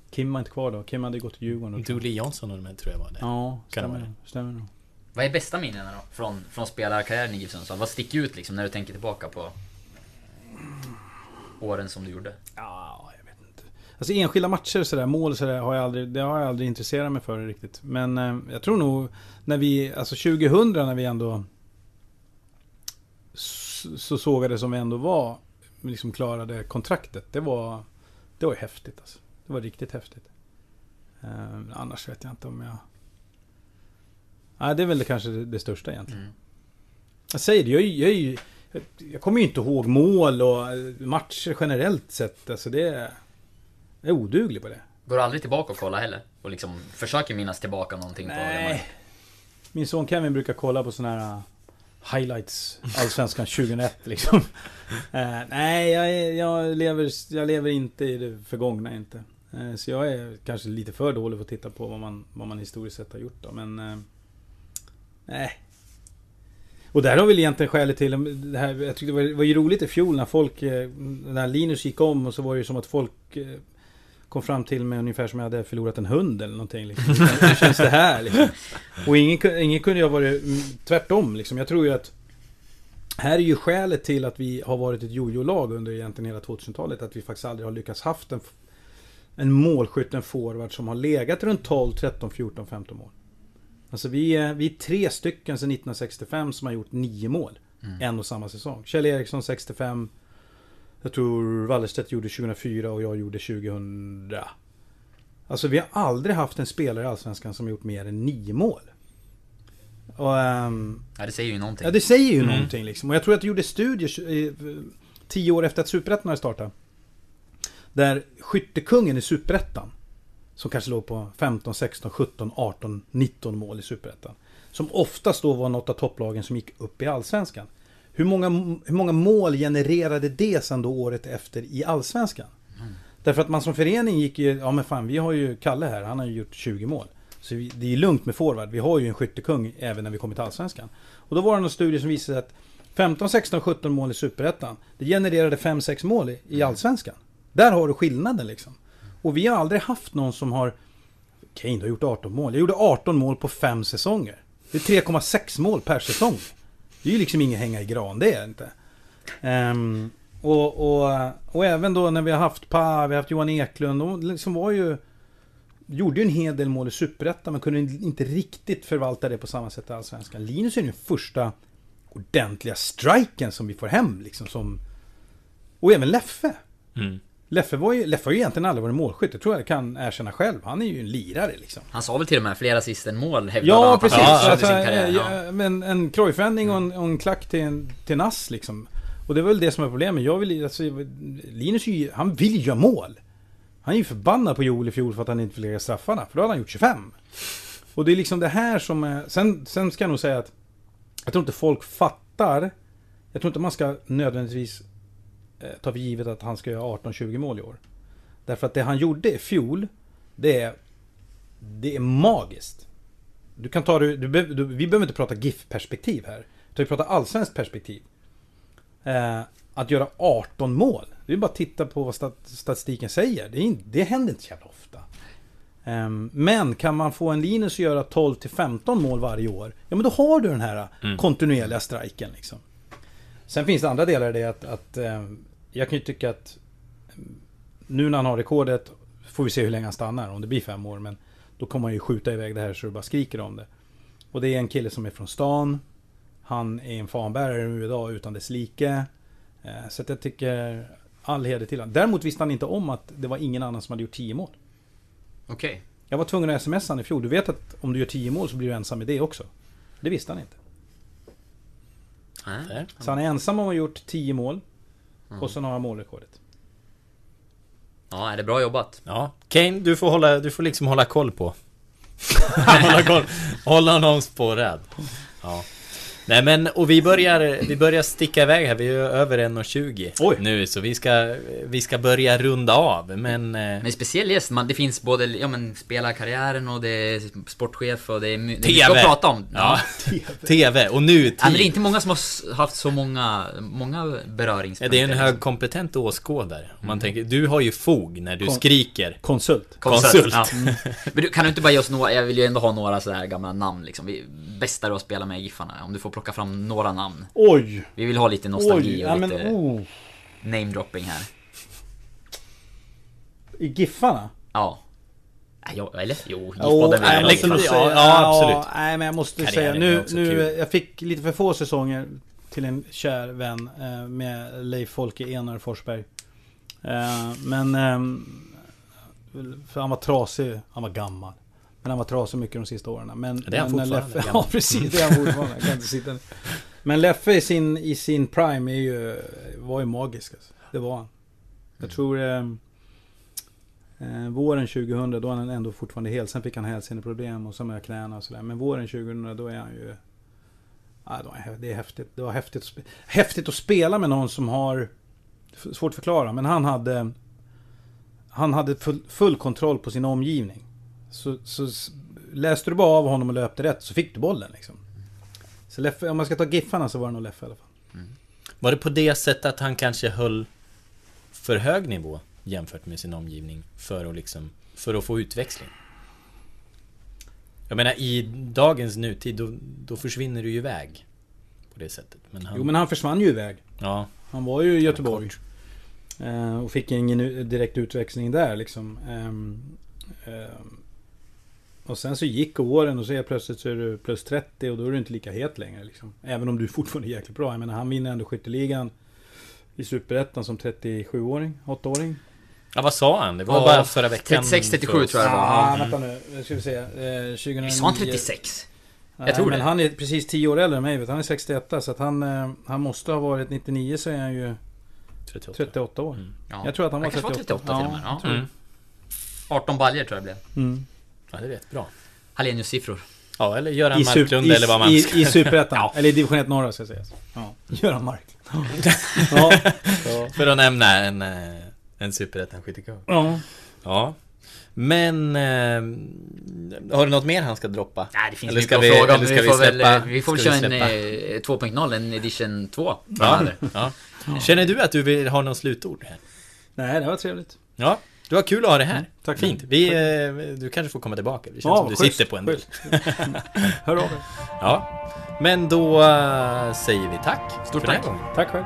Kim var inte kvar då. Kim hade gått till Djurgården. Dooley Jansson och de tror jag var det. Ja, stämmer, det stämmer nog. Vad är bästa minnena då? Från, från spelarkarriären i GIF? Vad sticker ut liksom när du tänker tillbaka på åren som du gjorde? Ja, jag vet inte. Alltså enskilda matcher sådär, mål sådär, har jag aldrig, det har jag aldrig intresserat mig för riktigt. Men eh, jag tror nog när vi, alltså 2000 när vi ändå så sågade som vi ändå var, liksom klarade kontraktet. Det var, det var häftigt alltså. Det var riktigt häftigt. Eh, annars vet jag inte om jag... Nej, det är väl det, kanske det, det största egentligen. Mm. Jag säger det, jag, jag, jag, jag kommer ju inte ihåg mål och matcher generellt sett. Alltså det är... Jag är oduglig på det. Går du aldrig tillbaka och kolla heller? Och liksom försöker minnas tillbaka någonting Nej. på det? Min son Kevin brukar kolla på sådana här highlights Allsvenskan 2001 liksom. Eh, nej, jag, jag, lever, jag lever inte i det förgångna inte. Eh, så jag är kanske lite för dålig på att titta på vad man, vad man historiskt sett har gjort då, men... Uh, nej. Och där har väl egentligen skälet till det här, jag tyckte det var, det var ju roligt i fjol när folk, eh, när Linus gick om och så var det ju som att folk eh, kom fram till mig ungefär som jag hade förlorat en hund eller någonting. Liksom. Hur känns det här? Liksom? Och ingen, ingen kunde ha varit mm, tvärtom. Liksom. Jag tror ju att här är ju skälet till att vi har varit ett jojo-lag under egentligen hela 2000-talet. Att vi faktiskt aldrig har lyckats haft en, en målskytt, en forward som har legat runt 12, 13, 14, 15 mål. Alltså vi är, vi är tre stycken sedan 1965 som har gjort nio mål. Mm. En och samma säsong. Kjell Eriksson 65, jag tror Wallerstedt gjorde 2004 och jag gjorde 2000. Alltså vi har aldrig haft en spelare i Allsvenskan som gjort mer än nio mål. Och, um, ja det säger ju någonting. Ja det säger ju mm. någonting liksom. Och jag tror att jag gjorde studier tio år efter att Superettan hade startat. Där skyttekungen i Superettan. Som kanske låg på 15, 16, 17, 18, 19 mål i Superettan. Som oftast då var något av topplagen som gick upp i Allsvenskan. Hur många, hur många mål genererade det sen då året efter i Allsvenskan? Mm. Därför att man som förening gick ju, ja men fan vi har ju Kalle här, han har ju gjort 20 mål. Så vi, det är lugnt med forward, vi har ju en skyttekung även när vi kommer till Allsvenskan. Och då var det någon studie som visade att 15, 16, 17 mål i Superettan, det genererade 5-6 mål i, i Allsvenskan. Där har du skillnaden liksom. Och vi har aldrig haft någon som har Kane har gjort 18 mål. Jag gjorde 18 mål på 5 säsonger. Det är 3,6 mål per säsong. Det är ju liksom inget hänga i gran, det är det inte. Um, Och, och, och även då när vi har haft Pa, vi har haft Johan Eklund. De liksom var ju... Gjorde ju en hel del mål i Superettan men kunde inte riktigt förvalta det på samma sätt i Allsvenskan. Linus är ju den första ordentliga striken som vi får hem liksom som... Och även Leffe. Mm. Leffe, var ju, Leffe har ju egentligen aldrig varit målskytt, det tror jag kan erkänna själv. Han är ju en lirare liksom. Han sa väl till och med flera assist än mål, Ja, precis. Ja, alltså, ja. Men en Cruyff-vändning och, en, och en klack till, en, till Nass liksom. Och det är väl det som är problemet. Jag vill, alltså, Linus han vill ju göra mål. Han är ju förbannad på Joel i fjol för att han inte fick lägga straffarna. För då hade han gjort 25. Och det är liksom det här som är... Sen, sen ska jag nog säga att... Jag tror inte folk fattar. Jag tror inte man ska nödvändigtvis eh, ta för givet att han ska göra 18-20 mål i år. Därför att det han gjorde i fjol, det är... Det är magiskt. Du kan ta det... Du, du, vi behöver inte prata GIF-perspektiv här. Utan vi pratar allsvenskt perspektiv. Eh, att göra 18 mål. Det är bara att titta på vad statistiken säger. Det, är, det händer inte så jävla ofta. Um, men kan man få en Linus att göra 12 15 mål varje år. Ja men då har du den här mm. kontinuerliga striken liksom. Sen finns det andra delar i det att, att um, jag kan ju tycka att nu när han har rekordet får vi se hur länge han stannar. Om det blir fem år. Men då kommer han ju skjuta iväg det här så du bara skriker om det. Och det är en kille som är från stan. Han är en fanbärare nu idag utan dess like. Eh, så att jag tycker all heder till honom. Däremot visste han inte om att det var ingen annan som hade gjort 10 mål. Okej. Okay. Jag var tvungen att smsa honom i fjol. Du vet att om du gör 10 mål så blir du ensam i det också. Det visste han inte. Äh. Så han är ensam om att ha gjort 10 mål. Mm. Och sen har han målrekordet. Ja, är det bra jobbat? Ja. Kane, du får, hålla, du får liksom hålla koll på. hålla koll. Hålla honom spårad. Ja. Nej men, och vi börjar, vi börjar sticka iväg här, vi är över 1.20 nu så vi ska, vi ska börja runda av men... Eh, men speciell gäst, man, det finns både, ja men spelarkarriären och det är sportchef och det är... Det TV! att prata om. Ja, TV. TV, och nu... Ja, men det är inte många som har haft så många, många beröringspunkter. Ja, det är en högkompetent åskådare. Om man mm. tänker, du har ju fog när du Kon skriker. Konsult. Konsult. Ja. Mm. Men du, kan du inte bara ge oss några, jag vill ju ändå ha några sådär gamla namn liksom. Vi, bästa du har spelat med i Giffarna, om du får plocka fram några namn. Oj! Vi vill ha lite nostalgi Oj, och ja, lite oh. namedropping här. I Giffarna? Ja. Ja, eller? Jo, Giftpodden oh, vill jag ja, ja, absolut. nej, men jag måste Karriären säga nu, nu jag fick lite för få säsonger till en kär vän eh, med Leif Folke Enar Forsberg. Eh, men eh, för han var trasig, han var gammal. Men han var trasig mycket de sista åren. Men, det är han fortfarande. Leffe, ja, precis. Det är han fortfarande. Jag kan inte sitta Men Leffe i sin, i sin prime är ju, var ju magisk. Alltså. Det var han. Jag mm. tror... Eh, eh, våren 2000, då är han ändå fortfarande hel. Sen fick han hälseneproblem och så med knäna och sådär. Men våren 2000, då är han ju... Ja, det är häftigt. Det var häftigt att, häftigt att spela med någon som har... Svårt att förklara, men han hade... Han hade full, full kontroll på sin omgivning. Så, så läste du bara av honom och löpte rätt så fick du bollen liksom. Så Leffe, om man ska ta Giffarna så var det nog Leffe i alla fall. Mm. Var det på det sättet att han kanske höll för hög nivå jämfört med sin omgivning för att liksom för att få utväxling? Jag menar i dagens nutid då, då försvinner du ju iväg på det sättet. Men han... Jo men han försvann ju iväg. Ja. Han var ju i Göteborg. Eh, och fick ingen direkt utväxling där liksom. Och sen så gick åren och så är plötsligt så är du plus 30 och då är du inte lika het längre. Liksom. Även om du fortfarande är jäkligt bra. Jag menar han vinner ändå skytteligan i Superettan som 37-åring, 8-åring. Ja vad sa han? Det var ja, bara förra veckan. 36-37 tror jag det var. Ja, vänta nu. Nu ska vi se. Eh, 2009... Sa han 36? Jag tror men det. han är precis 10 år äldre än mig. Han är 61 så att han, eh, han måste ha varit 99 så är han ju 38, 38 år. Mm. Ja. Jag tror att han var 38. 38 till och med. Ja. Mm. 18 baljer tror jag det blev. Ja, det är rätt bra. Hallenius siffror. Ja, eller Göran Marklund eller vad man I, i Superettan. ja. Eller i Division 1 norra ska jag säga. Ja. Göran Marklund. ja. För att nämna en, eh, en Superettan-skyttekung. Ja. Ja. Men... Eh, har du något mer han ska droppa? Nej, det finns eller ska vi, fråga eller ska vi, vi, får släppa, väl, vi får köra en eh, 2.0, en edition 2. Ja. ja. Känner du att du vill ha någon slutord? Här? Nej, det var trevligt. Ja, det var kul att ha det här. Mm, tack Fint. Vi, eh, du kanske får komma tillbaka. Det känns ja, som du schysst, sitter på en del. Hör av dig. Ja. Men då uh, säger vi tack. Stort tack. Tack själv.